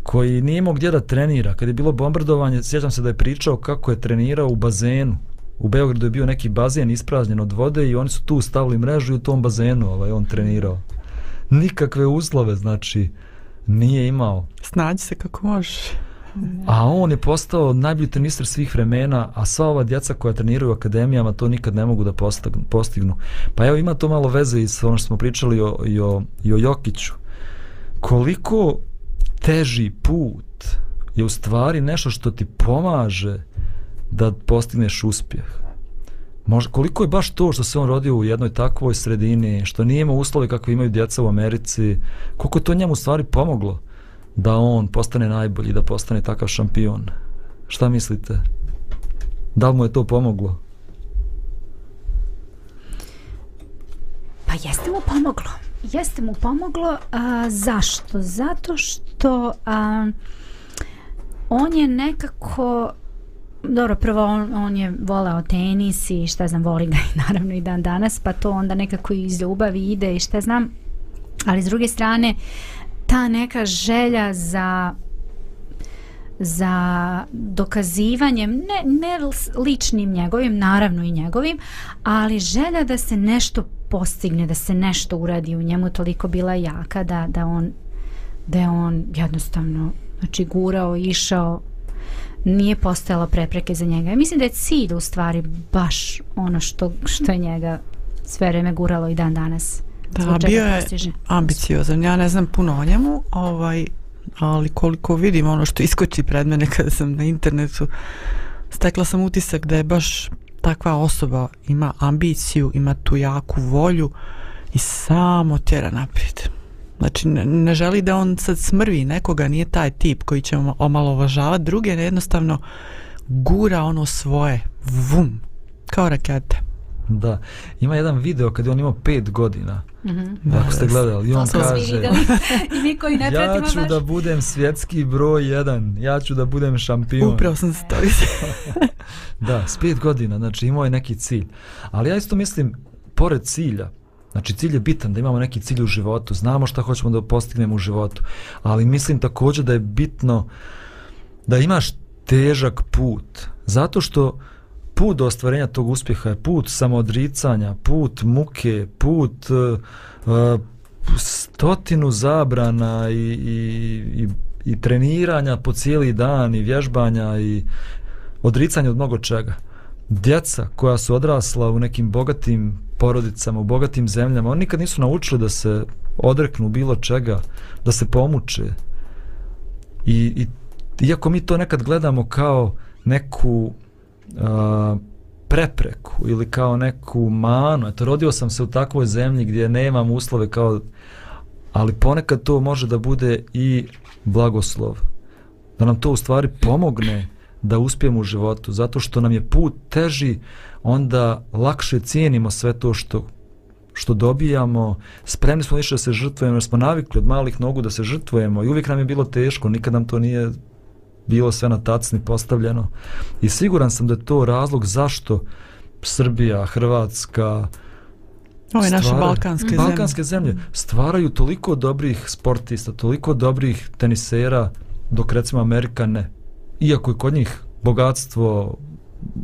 koji nije imao gdje da trenira, kad je bilo bombardovanje, sjećam se da je pričao kako je trenirao u bazenu. U Beogradu je bio neki bazen ispražnjen od vode i oni su tu stavili mrežu i u tom bazenu ovaj, on trenirao. Nikakve uslove, znači, nije imao. Snađi se kako možeš. A on je postao najbolji tenister svih vremena, a sva ova djeca koja treniraju u akademijama to nikad ne mogu da postignu. Pa evo ima to malo veze i sa ono što smo pričali o, i, o, i o Jokiću. Koliko teži put je u stvari nešto što ti pomaže da postigneš uspjeh. Možda, koliko je baš to što se on rodio u jednoj takvoj sredini, što nije imao uslove kakve imaju djeca u Americi, koliko je to njemu stvari pomoglo da on postane najbolji, da postane takav šampion. Šta mislite? Da li mu je to pomoglo? Pa jeste mu pomoglo. Jeste mu pomoglo. A, zašto? Zato što a, on je nekako dobro, prvo on, on je voleo tenis i šta znam, voli ga i naravno i dan danas, pa to onda nekako iz ljubavi ide i šta znam. Ali s druge strane, ta neka želja za za dokazivanjem, ne, ne ličnim njegovim, naravno i njegovim, ali želja da se nešto postigne, da se nešto uradi u njemu toliko bila jaka da, da on da je on jednostavno znači gurao, išao nije postojala prepreke za njega. Ja mislim da je cilj u stvari baš ono što, što je njega sve vreme guralo i dan danas. Da, bio je postiže. ambiciozan. Ja ne znam puno o njemu, ovaj, ali koliko vidim ono što iskoči pred mene kada sam na internetu, stekla sam utisak da je baš takva osoba ima ambiciju, ima tu jaku volju i samo tjera naprijed. Znači, ne, ne želi da on sad smrvi nekoga, nije taj tip koji će oma- omalovažavati druge, ne jednostavno gura ono svoje, vum, kao rakete. Da. Ima jedan video kad je on imao pet godina. Mhm. Ako ste gledali. I on kaže... I mi koji ne Ja ću baš. da budem svjetski broj jedan. Ja ću da budem šampion. Upravo sam se to Da, s pet godina, znači imao je neki cilj. Ali ja isto mislim, pored cilja, znači cilj je bitan da imamo neki cilj u životu, znamo šta hoćemo da postignemo u životu, ali mislim također da je bitno da imaš težak put, zato što put do ostvarenja tog uspjeha je put samoodricanja, put muke, put uh, stotinu zabrana i, i, i, i treniranja po cijeli dan i vježbanja i odricanja od mnogo čega. djeca koja su odrasla u nekim bogatim porodicama, u bogatim zemljama, oni nikad nisu naučili da se odreknu bilo čega, da se pomuče. I, i iako mi to nekad gledamo kao neku a, prepreku ili kao neku manu, eto rodio sam se u takvoj zemlji gdje nemam uslove kao ali ponekad to može da bude i blagoslov da nam to u stvari pomogne da uspijemo u životu zato što nam je put teži onda lakše cijenimo sve to što što dobijamo, spremni smo više da se žrtvujemo, jer smo navikli od malih nogu da se žrtvujemo i uvijek nam je bilo teško, nikad nam to nije bilo sve na tacni postavljeno. I siguran sam da je to razlog zašto Srbija, Hrvatska, Ove naše balkanske zemlje. balkanske zemlje stvaraju toliko dobrih sportista, toliko dobrih tenisera, dok recimo Amerika ne. Iako je kod njih bogatstvo,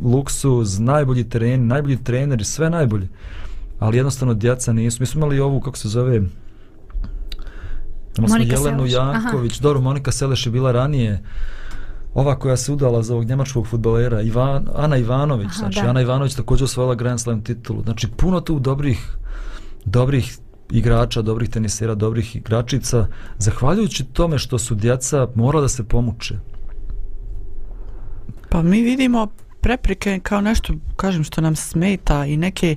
luksuz, najbolji tereni, najbolji treneri, sve najbolje. Ali jednostavno djeca nisu. Mi smo imali ovu, kako se zove, imali smo Monika Jelenu Seleš, aha. Janković, dobro, Monika Seleš je bila ranije, ova koja se udala za ovog njemačkog futbolera, Ivan, Ana Ivanović, Aha, znači da. Ana Ivanović također osvojila Grand Slam titulu. Znači puno tu dobrih, dobrih igrača, dobrih tenisera, dobrih igračica, zahvaljujući tome što su djeca morala da se pomuče. Pa mi vidimo prepreke kao nešto, kažem, što nam smeta i neke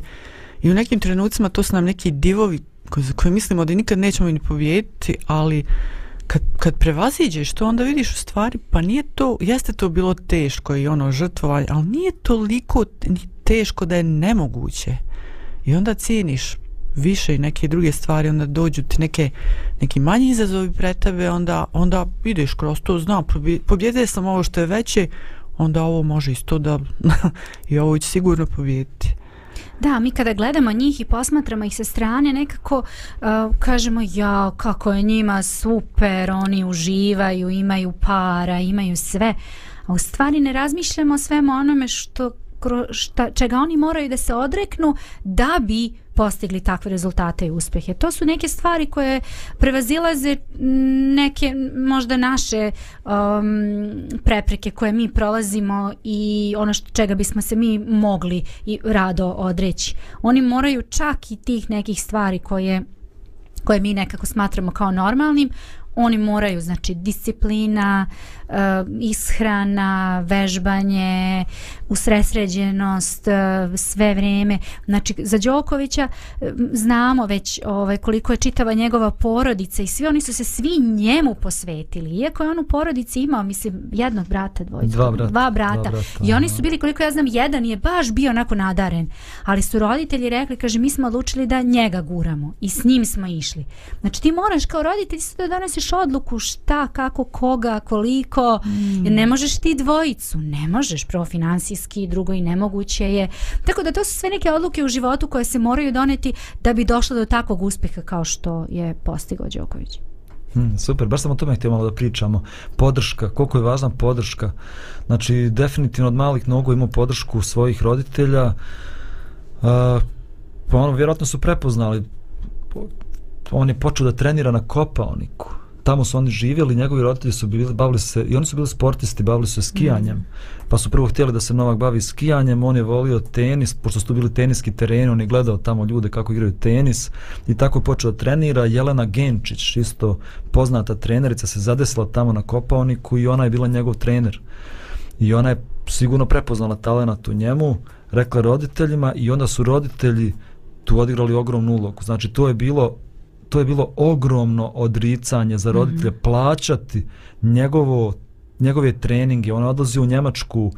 i u nekim trenucima to su nam neki divovi koji, za koje mislimo da nikad nećemo ni pobijediti, ali kad, kad prevaziđeš to, onda vidiš u stvari, pa nije to, jeste to bilo teško i ono žrtvovanje, ali nije toliko ni teško da je nemoguće. I onda cijeniš više i neke druge stvari, onda dođu ti neke, neki manji izazovi pre tebe, onda, onda ideš kroz to, znam, pobje- pobjedio sam ovo što je veće, onda ovo može isto da i ovo će sigurno pobijediti. Da, mi kada gledamo njih i posmatramo ih sa strane, nekako uh, kažemo ja, kako je njima super, oni uživaju, imaju para, imaju sve. A u stvari ne razmišljamo o svemu onome što, šta, čega oni moraju da se odreknu da bi postigli takve rezultate i uspjehe. To su neke stvari koje prevazilaze neke možda naše um, prepreke koje mi prolazimo i ono što, čega bismo se mi mogli i rado odreći. Oni moraju čak i tih nekih stvari koje koje mi nekako smatramo kao normalnim, oni moraju, znači, disciplina, uh, ishrana, vežbanje, usresređenost, uh, sve vrijeme. Znači, za Đokovića um, znamo već ovaj, koliko je čitava njegova porodica i svi oni su se svi njemu posvetili. Iako je on u porodici imao, mislim, jednog brata, dvojicu. Dva brata, Dva brata. dva brata, I oni su bili, koliko ja znam, jedan je baš bio onako nadaren. Ali su roditelji rekli, kaže, mi smo odlučili da njega guramo. I s njim smo išli. Znači ti moraš kao roditelj isto da donesiš odluku šta, kako, koga, koliko. Mm. Jer ne možeš ti dvojicu. Ne možeš prvo finansijski, drugo i nemoguće je. Tako da to su sve neke odluke u životu koje se moraju doneti da bi došlo do takvog uspjeha kao što je postigao Đoković. Hmm, super, baš sam o tome htio malo da pričamo. Podrška, koliko je važna podrška. Znači, definitivno od malih nogu imao podršku svojih roditelja. Uh, pa ono, vjerojatno su prepoznali. Po- On je počeo da trenira na Kopaoniku. Tamo su oni živjeli, njegovi roditelji su bili, bavili se, i oni su bili sportisti, bavili su se skijanjem. Mm. Pa su prvo htjeli da se Novak bavi skijanjem, on je volio tenis, pošto su tu bili teniski tereni, on je gledao tamo ljude kako igraju tenis i tako je počeo trenira. Jelena Genčić, isto poznata trenerica, se zadesila tamo na Kopaoniku i ona je bila njegov trener. I ona je sigurno prepoznala talenat u njemu, rekla roditeljima i onda su roditelji tu odigrali ogromnu ulogu. Znači to je bilo to je bilo ogromno odricanje za roditelje mm -hmm. plaćati njegovo njegove treninge. On odlazi u Njemačku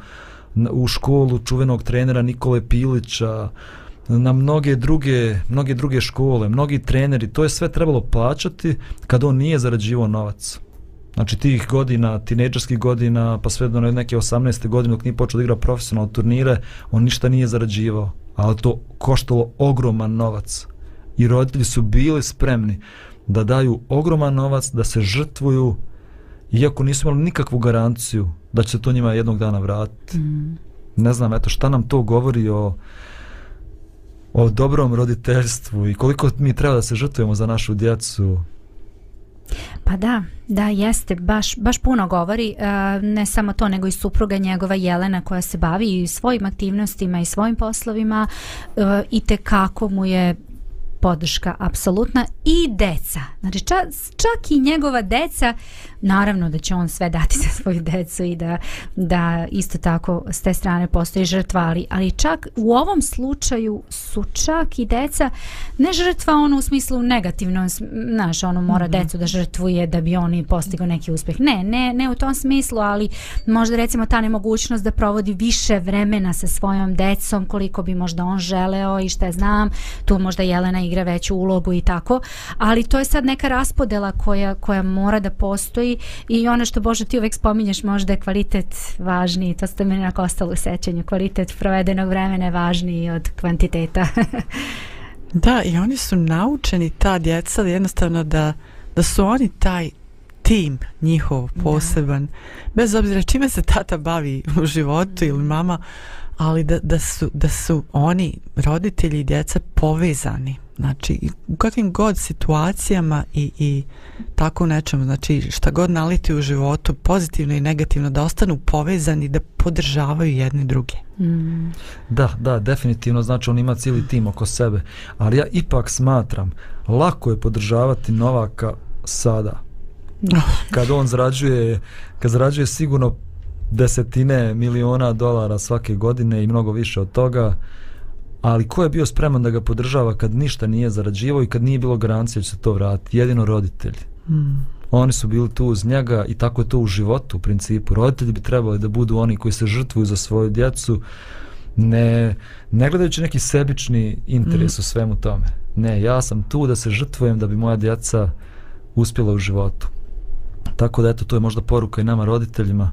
u školu čuvenog trenera Nikole Pilića na mnoge druge, mnoge druge škole, mnogi treneri, to je sve trebalo plaćati kad on nije zarađivao novac. Znači tih godina, tinejdžerskih godina, pa sve do neke 18. godine dok nije počeo da igra profesionalne turnire, on ništa nije zarađivao. Ali to koštalo ogroman novac. I roditelji su bili spremni da daju ogroman novac, da se žrtvuju, iako nisu imali nikakvu garanciju da će to njima jednog dana vratiti. Mm. Ne znam, eto, šta nam to govori o o dobrom roditeljstvu i koliko mi treba da se žrtvujemo za našu djecu. Pa da, da jeste, baš, baš puno govori, e, ne samo to, nego i supruga njegova Jelena koja se bavi i svojim aktivnostima i svojim poslovima e, i te kako mu je podrška apsolutna i deca. Znači čak, čak i njegova deca, naravno da će on sve dati za svoju decu i da, da isto tako s te strane postoji žrtva, ali, ali čak u ovom slučaju su čak i deca ne žrtva ono u smislu negativno, znaš, ono mora mm -hmm. decu da žrtvuje da bi oni postigao neki uspjeh. Ne, ne, ne u tom smislu, ali možda recimo ta nemogućnost da provodi više vremena sa svojom decom koliko bi možda on želeo i šta znam, tu možda Jelena igra veću ulogu i tako, ali to je sad neka raspodela koja, koja mora da postoji i ono što Bože ti uvek spominješ možda je kvalitet važniji, to ste mi nekako ostalo u sećanju, kvalitet provedenog vremena je važniji od kvantiteta. da, i oni su naučeni, ta djeca, jednostavno da, da su oni taj tim njihov poseban, da. bez obzira čime se tata bavi u životu ili mama, ali da, da, su, da su oni, roditelji i djeca, povezani. Znači, u kakvim god situacijama i, i tako nečem, znači šta god naliti u životu, pozitivno i negativno, da ostanu povezani, da podržavaju jedni druge. Mm. Da, da, definitivno, znači on ima cijeli tim oko sebe, ali ja ipak smatram, lako je podržavati Novaka sada. Kad on zarađuje, kad zarađuje sigurno desetine miliona dolara svake godine i mnogo više od toga, ali ko je bio spreman da ga podržava kad ništa nije zarađivao i kad nije bilo garancije da će se to vratiti? Jedino roditelji. Mm. Oni su bili tu uz njega i tako je to u životu u principu. Roditelji bi trebali da budu oni koji se žrtvuju za svoju djecu, ne, ne gledajući neki sebični interes mm. u svemu tome. Ne, ja sam tu da se žrtvujem da bi moja djeca uspjela u životu. Tako da eto, to je možda poruka i nama roditeljima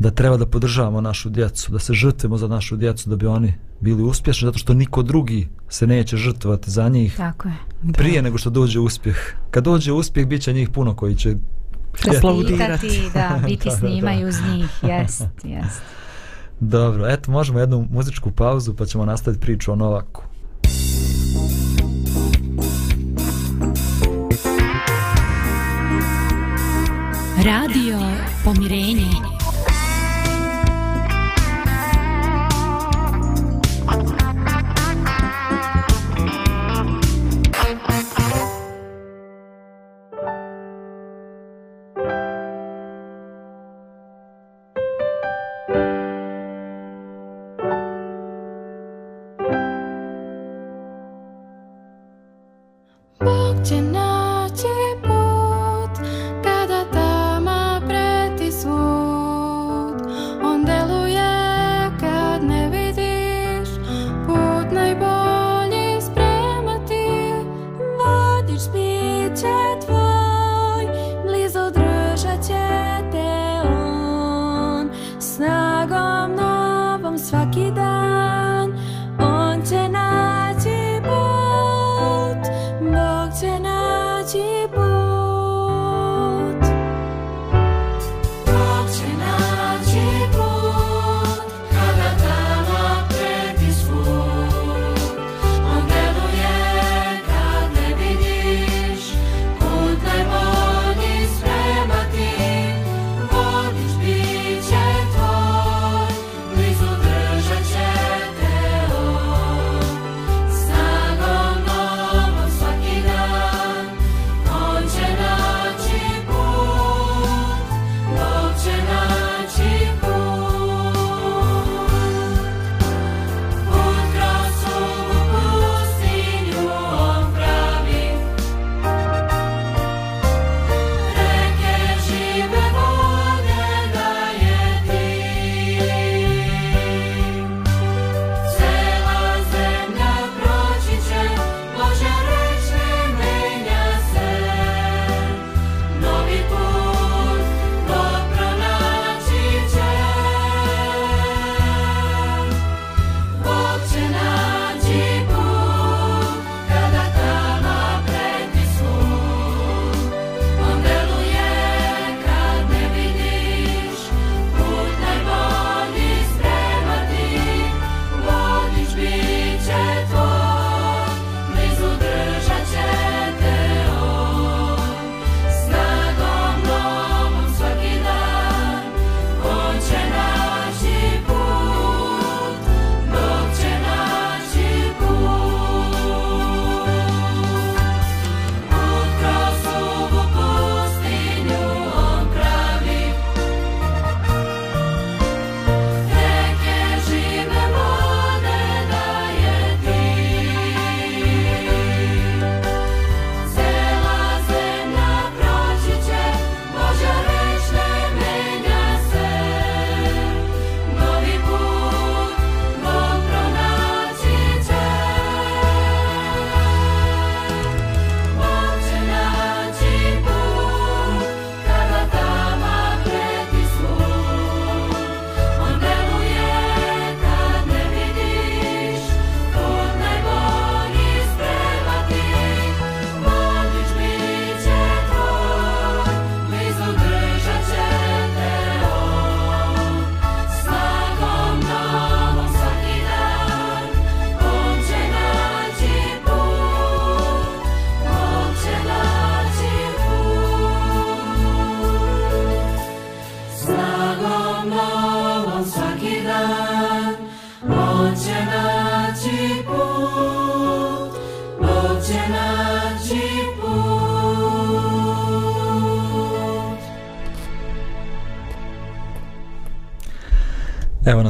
da treba da podržavamo našu djecu, da se žrtvimo za našu djecu da bi oni bili uspješni zato što niko drugi se neće žrtvovati za njih Tako je. prije da. nego što dođe uspjeh. Kad dođe uspjeh, bit će njih puno koji će aplaudirati. Da, biti da, s njima i uz njih. Jest, jest. Dobro, eto, možemo jednu muzičku pauzu pa ćemo nastaviti priču o Novaku. Radio Pomirenje.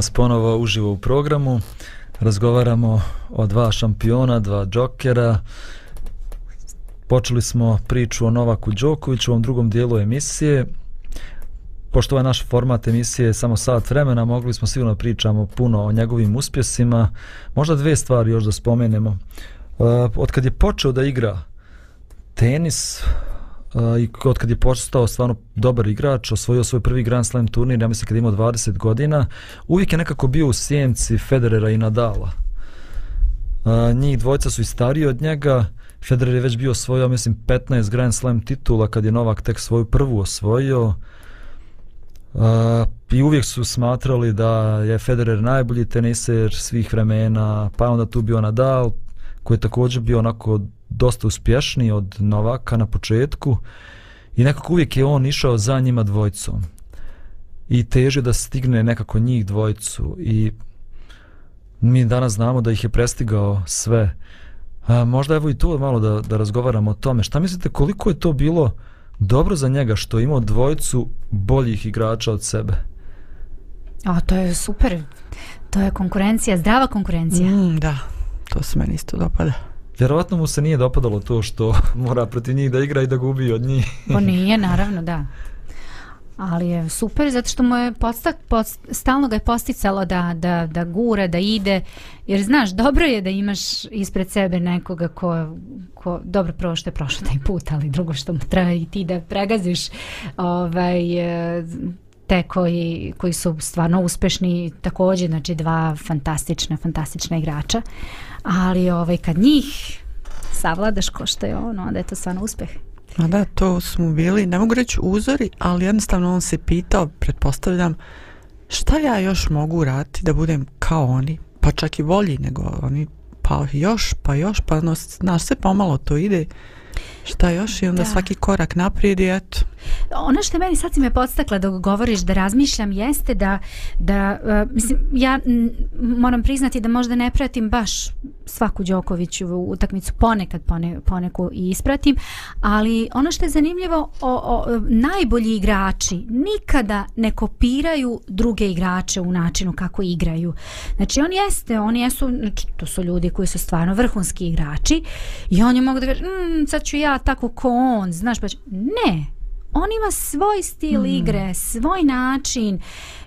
Nas ponovo uživo u programu. Razgovaramo o dva šampiona, dva džokera. Počeli smo priču o Novaku Đokoviću u ovom drugom dijelu emisije. Pošto ovaj naš format emisije je samo sat vremena, mogli smo sigurno pričamo puno o njegovim uspjesima. Možda dve stvari još da spomenemo. Uh, od kad je počeo da igra tenis, i od kad je postao stvarno dobar igrač, osvojio svoj prvi Grand Slam turnir, ja mislim kad je imao 20 godina, uvijek je nekako bio u sjenci Federera i Nadala. Uh, njih dvojca su i stariji od njega, Federer je već bio osvojio, mislim, 15 Grand Slam titula kad je Novak tek svoju prvu osvojio. Uh, I uvijek su smatrali da je Federer najbolji teniser svih vremena, pa onda tu bio Nadal, koji je također bio onako dosta uspješniji od Novaka na početku i nekako uvijek je on išao za njima dvojicom i teže da stigne nekako njih dvojicu i mi danas znamo da ih je prestigao sve A, možda evo i tu malo da, da razgovaramo o tome šta mislite koliko je to bilo dobro za njega što je imao dvojicu boljih igrača od sebe A to je super. To je konkurencija, zdrava konkurencija. Mm, da, to se meni isto dopada. Vjerovatno mu se nije dopadalo to što mora protiv njih da igra i da gubi od njih Pa nije, naravno, da. Ali je super zato što mu je postak, post, stalno ga je posticalo da, da, da gura, da ide. Jer znaš, dobro je da imaš ispred sebe nekoga ko, ko dobro prvo što je prošao taj put, ali drugo što mu treba i ti da pregaziš ovaj, e, te koji, koji su stvarno uspešni također, znači dva fantastična, fantastična igrača. Ali ovaj, kad njih savladaš ko što je on, onda je to stvarno uspeh. A da, to smo bili, ne mogu reći uzori, ali jednostavno on se pitao, pretpostavljam, šta ja još mogu uraditi da budem kao oni, pa čak i bolji nego oni, pa još, pa još, pa no, znaš, sve pomalo to ide, šta još i onda Da. svaki korak naprijed i eto. Ono što je meni sad si me podstakla dok govoriš da razmišljam jeste da, da uh, mislim, ja moram priznati da možda ne pratim baš svaku Đokoviću utakmicu ponekad pone, poneku i ispratim, ali ono što je zanimljivo o, o, najbolji igrači nikada ne kopiraju druge igrače u načinu kako igraju. Znači on jeste, oni jesu, znači, to su ljudi koji su stvarno vrhunski igrači i oni mogu da kažu, mm, sad ću ja tako ko on, znaš, pa ću... ne, on ima svoj stil mm. igre, svoj način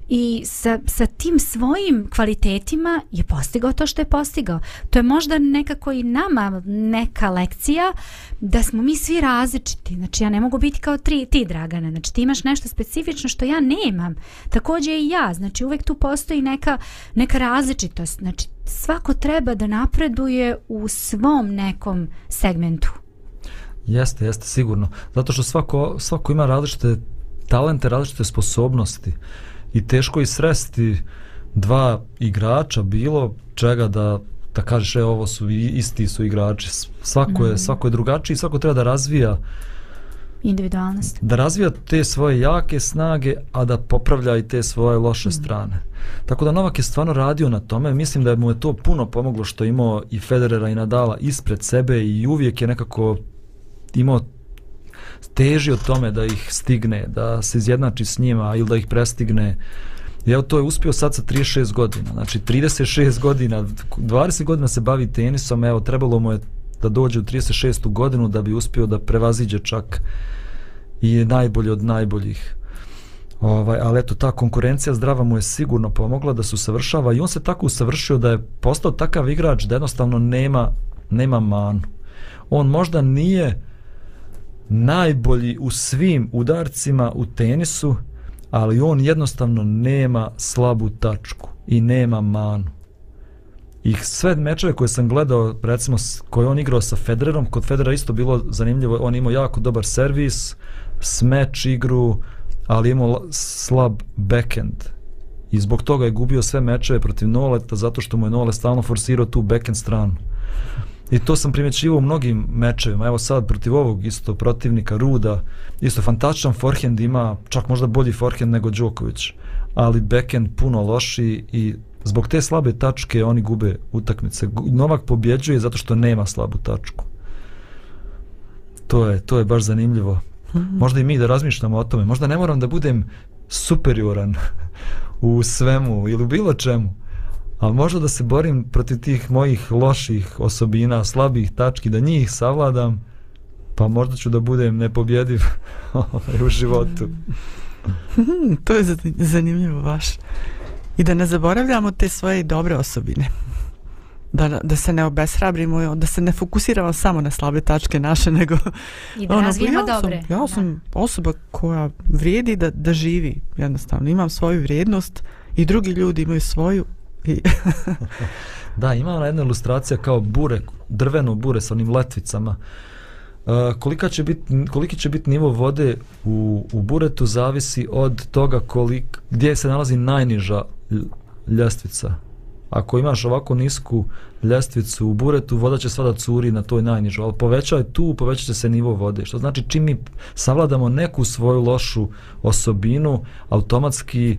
i sa, sa tim svojim kvalitetima je postigao to što je postigao. To je možda nekako i nama neka lekcija da smo mi svi različiti. Znači ja ne mogu biti kao tri, ti Dragana. Znači ti imaš nešto specifično što ja nemam. Također i ja. Znači uvek tu postoji neka, neka različitost. Znači svako treba da napreduje u svom nekom segmentu. Jeste, jeste, sigurno. Zato što svako, svako ima različite talente, različite sposobnosti i teško je sresti dva igrača bilo čega da da kažeš e ovo su isti su igrači svako je svako je drugačiji svako treba da razvija Individualnost. da razvija te svoje jake snage a da popravlja i te svoje loše strane tako da Novak je stvarno radio na tome mislim da mu je to puno pomoglo što je imao i Federera i Nadala ispred sebe i uvijek je nekako imao težio tome da ih stigne, da se izjednači s njima ili da ih prestigne. I evo to je uspio sad sa 36 godina. Znači 36 godina, 20 godina se bavi tenisom, evo trebalo mu je da dođe u 36. godinu da bi uspio da prevaziđe čak i je najbolji od najboljih. Ovaj, ali eto, ta konkurencija zdrava mu je sigurno pomogla da se usavršava i on se tako usavršio da je postao takav igrač da jednostavno nema, nema manu. On možda nije najbolji u svim udarcima u tenisu, ali on jednostavno nema slabu tačku i nema manu. I sve mečeve koje sam gledao, recimo koje on igrao sa Federerom, kod Federa isto bilo zanimljivo, on imao jako dobar servis, smeč igru, ali imao slab backend. I zbog toga je gubio sve mečeve protiv Noleta, zato što mu je Nole stalno forsirao tu backend stranu. I to sam primjećivao u mnogim mečevima. Evo sad protiv ovog isto protivnika Ruda, isto fantastičan forehand ima, čak možda bolji forehand nego Đoković, ali backhand puno loši i zbog te slabe tačke oni gube utakmice. Novak pobjeđuje zato što nema slabu tačku. To je, to je baš zanimljivo. Možda i mi da razmišljamo o tome. Možda ne moram da budem superioran u svemu ili u bilo čemu. Ali možda da se borim protiv tih mojih loših osobina, slabih tački, da njih savladam, pa možda ću da budem nepobjediv ovaj, u životu. Hmm, to je zani- zanimljivo baš. I da ne zaboravljamo te svoje dobre osobine. Da, da se ne obeshrabrimo, da se ne fokusiramo samo na slabe tačke naše, nego I da ono, razvijemo ja dobre. Sam, ja sam osoba koja vrijedi da, da živi, jednostavno. Imam svoju vrijednost i drugi ljudi imaju svoju. I, Da, ima ona jedna ilustracija kao bure, drveno bure sa onim letvicama. Uh, kolika će bit, koliki će biti nivo vode u, u buretu zavisi od toga kolik, gdje se nalazi najniža ljestvica. Ako imaš ovako nisku ljestvicu u buretu, voda će svada curi na toj najnižu, ali povećaj je tu, povećat će se nivo vode. Što znači čim mi savladamo neku svoju lošu osobinu, automatski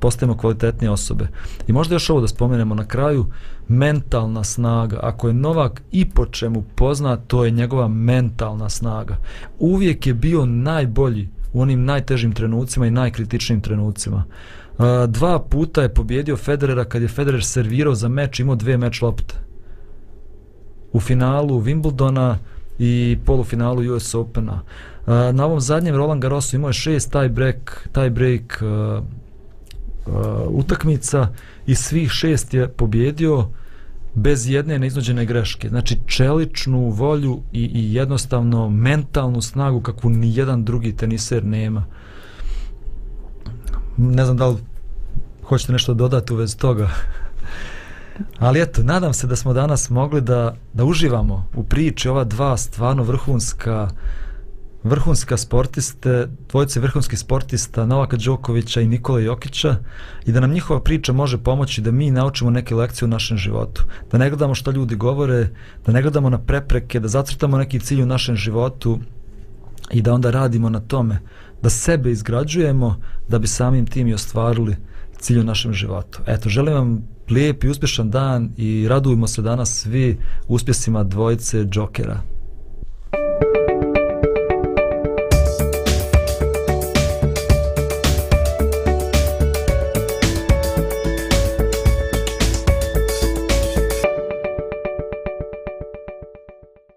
postajemo kvalitetnije osobe. I možda još ovo da spomenemo na kraju, mentalna snaga. Ako je Novak i po čemu poznat, to je njegova mentalna snaga. Uvijek je bio najbolji u onim najtežim trenucima i najkritičnim trenucima. Dva puta je pobjedio Federera kad je Federer servirao za meč, imao dve meč lopte. U finalu Wimbledona i polufinalu US Opena. Uh, na ovom zadnjem Roland Garrosu imao je šest tie break, tie break uh, uh, utakmica i svih šest je pobjedio bez jedne neiznuđene greške. Znači čeličnu volju i, i jednostavno mentalnu snagu kakvu ni jedan drugi teniser nema. Ne znam da li hoćete nešto dodati u vezi toga. Ali eto, nadam se da smo danas mogli da, da uživamo u priči ova dva stvarno vrhunska vrhunska sportiste, dvojice vrhunskih sportista Novaka Đokovića i Nikola Jokića i da nam njihova priča može pomoći da mi naučimo neke lekcije u našem životu. Da ne gledamo šta ljudi govore, da ne gledamo na prepreke, da zacrtamo neki cilj u našem životu i da onda radimo na tome, da sebe izgrađujemo da bi samim tim i ostvarili cilj u našem životu. Eto, želim vam lijep i uspješan dan i radujemo se danas svi uspjesima dvojice Džokera.